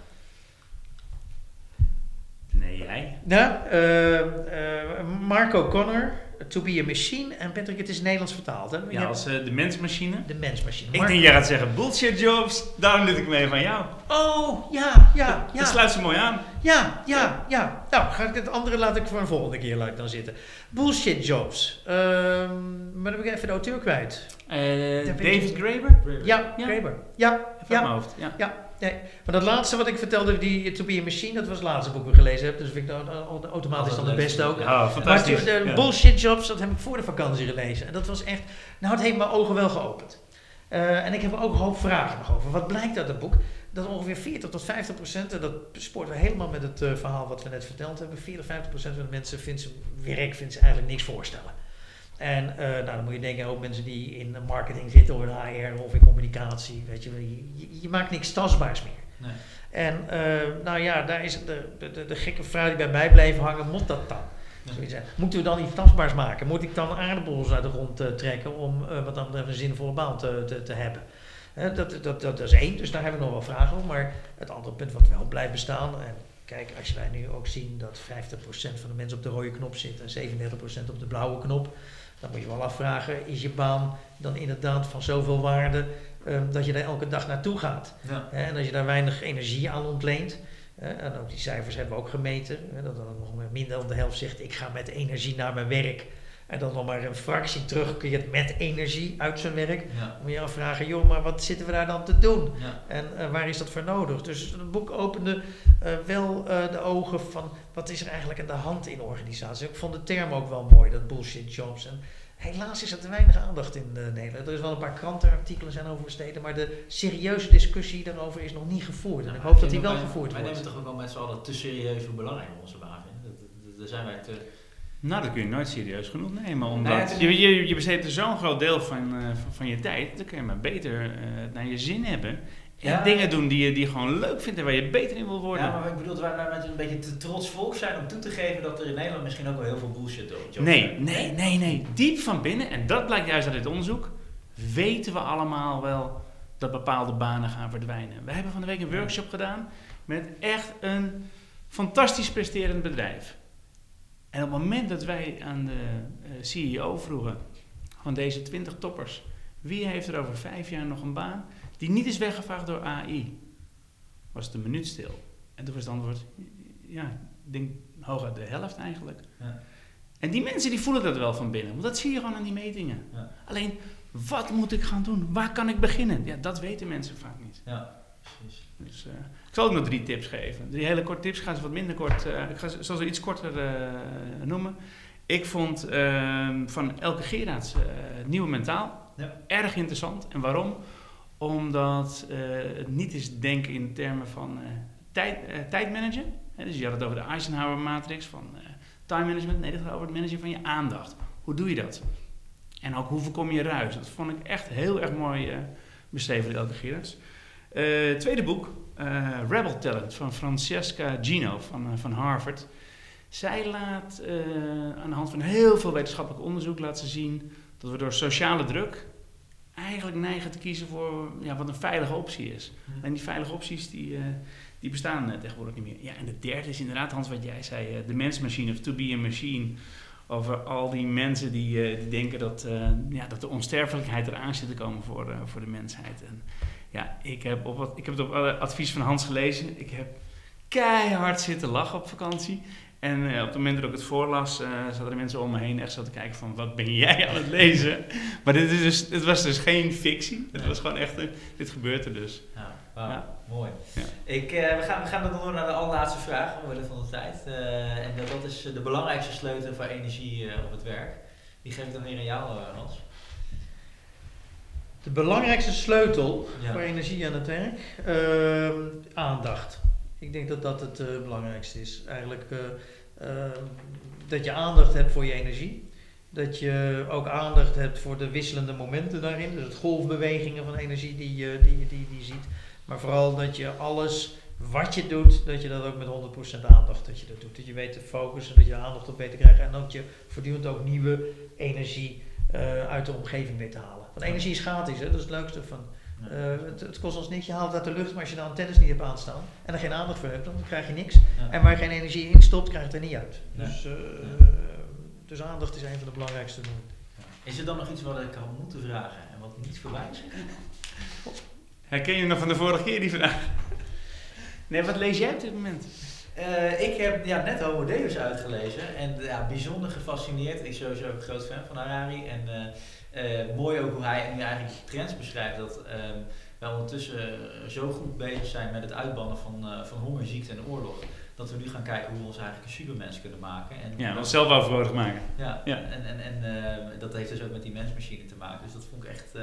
Nee, jij? Nou, eh, eh, Marco Connor, To Be a Machine. En Patrick, het is Nederlands vertaald, hè? Ja, als eh, de mensmachine. de mensmachine. Ik denk jij gaat zeggen bullshit jobs, daarom doe ik mee van jou. Oh, ja, ja, Dat ja. sluit ze mooi aan. Ja, ja, ja. Nou, ga ik het andere laat ik voor een volgende keer laat ik dan zitten. Bullshit jobs. Ehm, maar dan ben ik even de auteur kwijt. Eh, David Graeber? Ja, Ja. Graeber. Ja, ja. mijn hoofd. Ja. Ja, nee. Maar dat laatste wat ik vertelde, die To Be a Machine, dat was het laatste boek dat ik gelezen heb. Dus vind ik dat au- automatisch dan de Altijd beste ook. Ja. Oh, Maar fantastisch. toen, de bullshit jobs, dat heb ik voor de vakantie gelezen. En dat was echt, nou het heeft mijn ogen wel geopend. Eh, en ik heb ook een hoop vragen nog over. Wat blijkt uit het boek? Dat ongeveer 40 tot 50 procent, en dat spoort we helemaal met het eh, verhaal wat we net verteld hebben. 40, 50 procent van de mensen vindt ze werk vindt ze eigenlijk niks voorstellen. En eh, nou, dan moet je denken ook mensen die in marketing zitten of in HR of in communicatie. Weet je, je, je, maakt niks tastbaars meer. Nee. En eh, nou ja, daar is de, de, de gekke vraag die bij mij bleef hangen, moet dat dan? Moeten we dan iets tastbaars maken? Moet ik dan aardappels uit de grond eh, trekken om wat dan betreft een zinvolle baan te, te, te hebben? Dat, dat, dat, is één, dus daar heb ik nog wel vragen over. Maar het andere punt wat wel blijft bestaan, en kijk, als wij nu ook zien dat 50% van de mensen op de rode knop zit en 37% op de blauwe knop, dan moet je wel afvragen, is je baan dan inderdaad van zoveel waarde eh, dat je daar elke dag naartoe gaat? Ja. En als je daar weinig energie aan ontleent, en ook die cijfers hebben we ook gemeten, dat dan nog minder dan de helft zegt ik ga met energie naar mijn werk. En dan nog maar een fractie terugkeert met energie uit zijn werk. Ja. Moet je afvragen, joh, maar wat zitten we daar dan te doen? Ja. En eh, waar is dat voor nodig? Dus het boek opende eh, wel eh, de ogen van wat is er eigenlijk aan de hand in organisaties. Ik vond de term ook wel mooi, dat bullshit jobs. En helaas is er te weinig aandacht in Nederland. Er is wel een paar krantenartikelen zijn over besteden, maar de serieuze discussie daarover is nog niet gevoerd. En ik hoop dat die wel wij, gevoerd Wij wordt. nemen toch ook wel met z'n allen te serieus hoe belangrijk onze baan vinden. Daar zijn wij te... Nou, dat kun je nooit serieus genoeg nemen. Omdat je, je, je besteedt er zo'n groot deel van, eh, van, je tijd. Dan kun je maar beter eh, naar je zin hebben. En Ja. dingen doen die je, die je gewoon leuk vindt en waar je beter in wil worden. Ja, maar ik bedoel nou met een beetje te trots volk zijn om toe te geven dat er in Nederland misschien ook wel heel veel bullshit jobs Nee, nee, nee, nee. Diep van binnen, en dat blijkt juist uit dit onderzoek, weten we allemaal wel dat bepaalde banen gaan verdwijnen. We hebben van de week een workshop gedaan met echt een fantastisch presterend bedrijf. En op het moment dat wij aan de eh, CEO vroegen van deze 20 toppers, wie heeft er over vijf jaar nog een baan die niet is weggevaagd door AI, was het een minuut stil. En toen was het antwoord, ja, ik denk hooguit de helft eigenlijk. Ja. En die mensen die voelen dat wel van binnen, want dat zie je gewoon aan die metingen. Ja. Alleen, wat moet ik gaan doen? Waar kan ik beginnen? Ja, dat weten mensen vaak niet. Ja, precies. Dus, eh, ik zal ook nog drie tips geven. Drie hele korte tips. Ik ga ze wat minder kort. eh, ik ga ze, zal ze iets korter eh, noemen. Ik vond ehm, van Elke Gerards eh, Nieuwe Mentaal Ja. erg interessant. En waarom? Omdat het niet is denken in termen van tijd, tijdmanagen. Dus je had het over de Eisenhower matrix van time management. Nee, dit gaat over het managen van je aandacht. Hoe doe je dat? En ook hoe voorkom je ruis? Dat vond ik echt heel erg mooi beschreven door Elke Gerards. Eh, tweede boek, eh, Rebel Talent van Francesca Gino van, eh, van Harvard. Zij laat eh, aan de hand van heel veel wetenschappelijk onderzoek laat ze zien dat we door sociale druk eigenlijk neigen te kiezen voor ja, wat een veilige optie is. Hm. En die veilige opties die, die bestaan tegenwoordig niet meer. Ja, en de derde is inderdaad, Hans, wat jij zei, de mensmachine of to be a machine. Over al die mensen die, die denken dat, ja, dat de onsterfelijkheid eraan zit te komen voor, voor de mensheid. En ja, ik heb, op wat, ik heb het op advies van Hans gelezen. Ik heb keihard zitten lachen op vakantie. En eh, op het moment dat ik het voorlas, eh zaten er mensen om me heen echt zo te kijken van, wat ben jij aan het lezen? Maar dit is dus, het was dus geen fictie. Het Nee. was gewoon echt, een, dit gebeurt er dus. Ja, mooi. Ja. Ik, eh, we, gaan, we gaan dan door naar de allerlaatste vraag, omwille van de tijd. En dat, is de belangrijkste sleutel voor energie op het werk. Die geef ik dan weer aan jou, Hans. De belangrijkste sleutel Ja. voor energie aan het werk, ehm, aandacht. Ik denk dat dat het eh, belangrijkste is. Eigenlijk eh, ehm, dat je aandacht hebt voor je energie. Dat je ook aandacht hebt voor de wisselende momenten daarin. Dus het golfbewegingen van energie die je die, die, die ziet. Maar vooral dat je alles wat je doet, dat je dat ook met 100% aandacht dat je dat doet. Dat je weet te focussen, dat je aandacht op weet te krijgen. En dat je voortdurend ook nieuwe energie eh, uit de omgeving weet te halen. Want energie is gratis, hè? dat is het leukste van. Ja. eh, het, het kost ons niks, je haalt het uit de lucht, maar als je de antennes niet hebt aanstaan en er geen aandacht voor hebt, dan krijg je niks. Ja. En waar je geen energie in stopt, krijg je het er niet uit. Ja. Dus, eh, dus aandacht is een van de belangrijkste dingen. Is er dan nog iets wat ik had moeten vragen en wat niet voorbij is? Herken je nog van de vorige keer die vraag? Nee, wat lees jij op dit moment? Eh, ik heb ja, net Homo Deus uitgelezen en ja, bijzonder gefascineerd. Ik ben sowieso een groot fan van Harari. En eh, eh, mooi ook hoe hij nu eigenlijk trends beschrijft. Dat ehm wij ondertussen eh, zo goed bezig zijn met het uitbannen van, eh, van honger, ziekte en oorlog. Dat we nu gaan kijken hoe we ons eigenlijk een supermens kunnen maken. En Ja, dat- dat zelf overbodig maken. Ja, Ja. en, en, en eh, dat heeft dus ook met die mensmachine te maken. Dus dat vond ik echt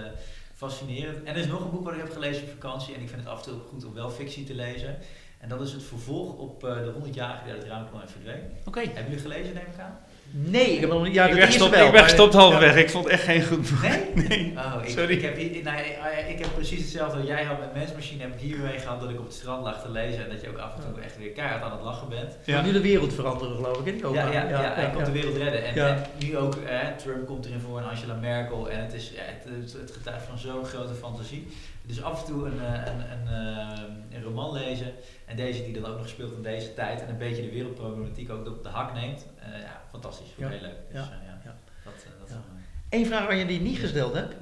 fascinerend. En er is nog een boek wat ik heb gelezen op vakantie. En ik vind het af en toe goed om wel fictie te lezen. En dat is het vervolg op de 100-jarige die uit het ruimteland en verdween. Oké. Hebben jullie gelezen, neem ik aan? Nee, ik heb nog niet. Ja, ik ben gestopt, wel. ik ben maar- gestopt ja. halverwege. Ik vond het echt geen goed boek. Nee? Nee. Oh, ik, Sorry. Ik heb, hier, nee, ah, ik heb precies hetzelfde wat jij had met mensmachine. Heb ik hiermee gehad dat ik op het strand lag te lezen. En dat je ook af en toe echt weer keihard aan het lachen bent. Maar nu de wereld veranderen, geloof ik. Die Ja, ja, ja, hij komt de wereld redden. En, Ja. en nu ook, eh, Trump komt erin voor en Angela Merkel. En het, is, ja, het, het, het getuigt van zo'n grote fantasie. Dus af en toe een, eh, een, een, eh, een roman lezen. En deze die dan ook nog speelt in deze tijd. En een beetje de wereldproblematiek ook op de hak neemt. Eh, ja, fantastisch. Ja. Heel leuk. Dus, Ja. ja. Ja. Dat, Eén vraag waar je die niet gesteld hebt,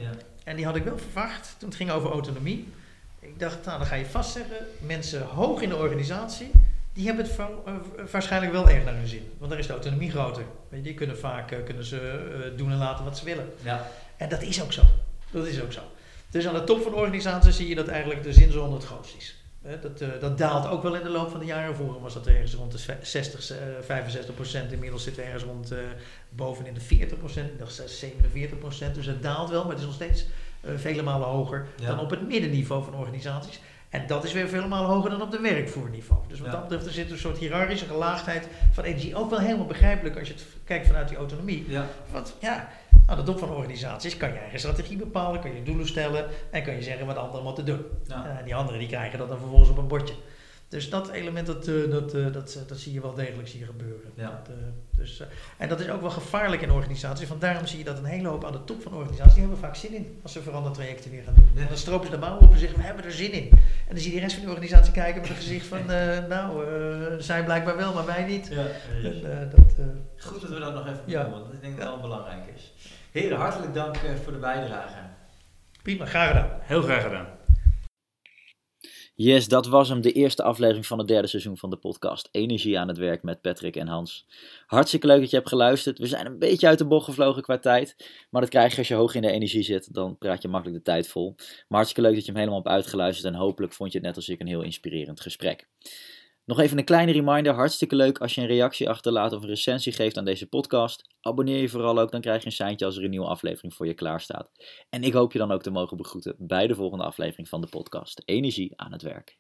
en die had ik wel verwacht toen het ging over autonomie. Ik dacht, nou dan ga je vast zeggen, mensen hoog in de organisatie, die hebben het waarschijnlijk wel erg naar hun zin. Want daar is de autonomie groter. Weet je, die kunnen vaak kunnen ze, doen en laten wat ze willen. Ja. En dat is ook zo. Dat is ook zo. Dus aan de top van de organisatie zie je dat eigenlijk de zinzone het grootst is. Dat, eh, dat daalt ook wel in de loop van de jaren. Vroeger was dat ergens rond de 60, eh, 65 procent. Inmiddels zitten we ergens rond eh, bovenin de 40 procent. Ik dacht zelfs 47 procent. Dus het daalt wel, maar het is nog steeds eh, vele malen hoger Ja. dan op het middenniveau van organisaties. En dat is weer vele malen hoger dan op de werkvoerniveau. Dus wat Ja. dat betreft, er zit een soort hiërarchische gelaagdheid van energie. Ook wel helemaal begrijpelijk als je het kijkt vanuit die autonomie. Ja. Want ja, aan de top van organisaties kan je eigen strategie bepalen, kan je doelen stellen en kan je zeggen wat anderen moeten doen. Ja. Eh, die anderen die krijgen dat dan vervolgens op een bordje. Dus dat element, dat, eh, dat, eh, dat, dat zie je wel degelijk je gebeuren. Ja. Dat, dus, en dat is ook wel gevaarlijk in organisaties, want daarom zie je dat een hele hoop aan de top van de organisatie, die hebben vaak zin in als ze verandertrajecten weer gaan doen. Ja. En dan stropen ze de mouwen op en zeggen, we hebben er zin in. En dan zie je de rest van de organisatie kijken met een gezicht van, nou, zij blijkbaar wel, maar wij niet. Ja. En, dat, Goed dat we dat nog even Ja. doen, want ik denk dat het wel belangrijk is. Heren, hartelijk dank eh, voor de bijdrage. prima, graag gedaan. Heel graag gedaan. Yes, dat was hem, de eerste aflevering van het derde seizoen van de podcast Energie aan het werk met Patrick en Hans. Hartstikke leuk dat je hebt geluisterd. We zijn een beetje uit de bocht gevlogen qua tijd, maar dat krijg je als je hoog in de energie zit, dan praat je makkelijk de tijd vol. Maar hartstikke leuk dat je hem helemaal hebt uitgeluisterd en hopelijk vond je het net als ik een heel inspirerend gesprek. Nog even een kleine reminder, hartstikke leuk als je een reactie achterlaat of een recensie geeft aan deze podcast. Abonneer je vooral ook, dan krijg je een seintje als er een nieuwe aflevering voor je klaar staat. En ik hoop je dan ook te mogen begroeten bij de volgende aflevering van de podcast Energie aan het werk.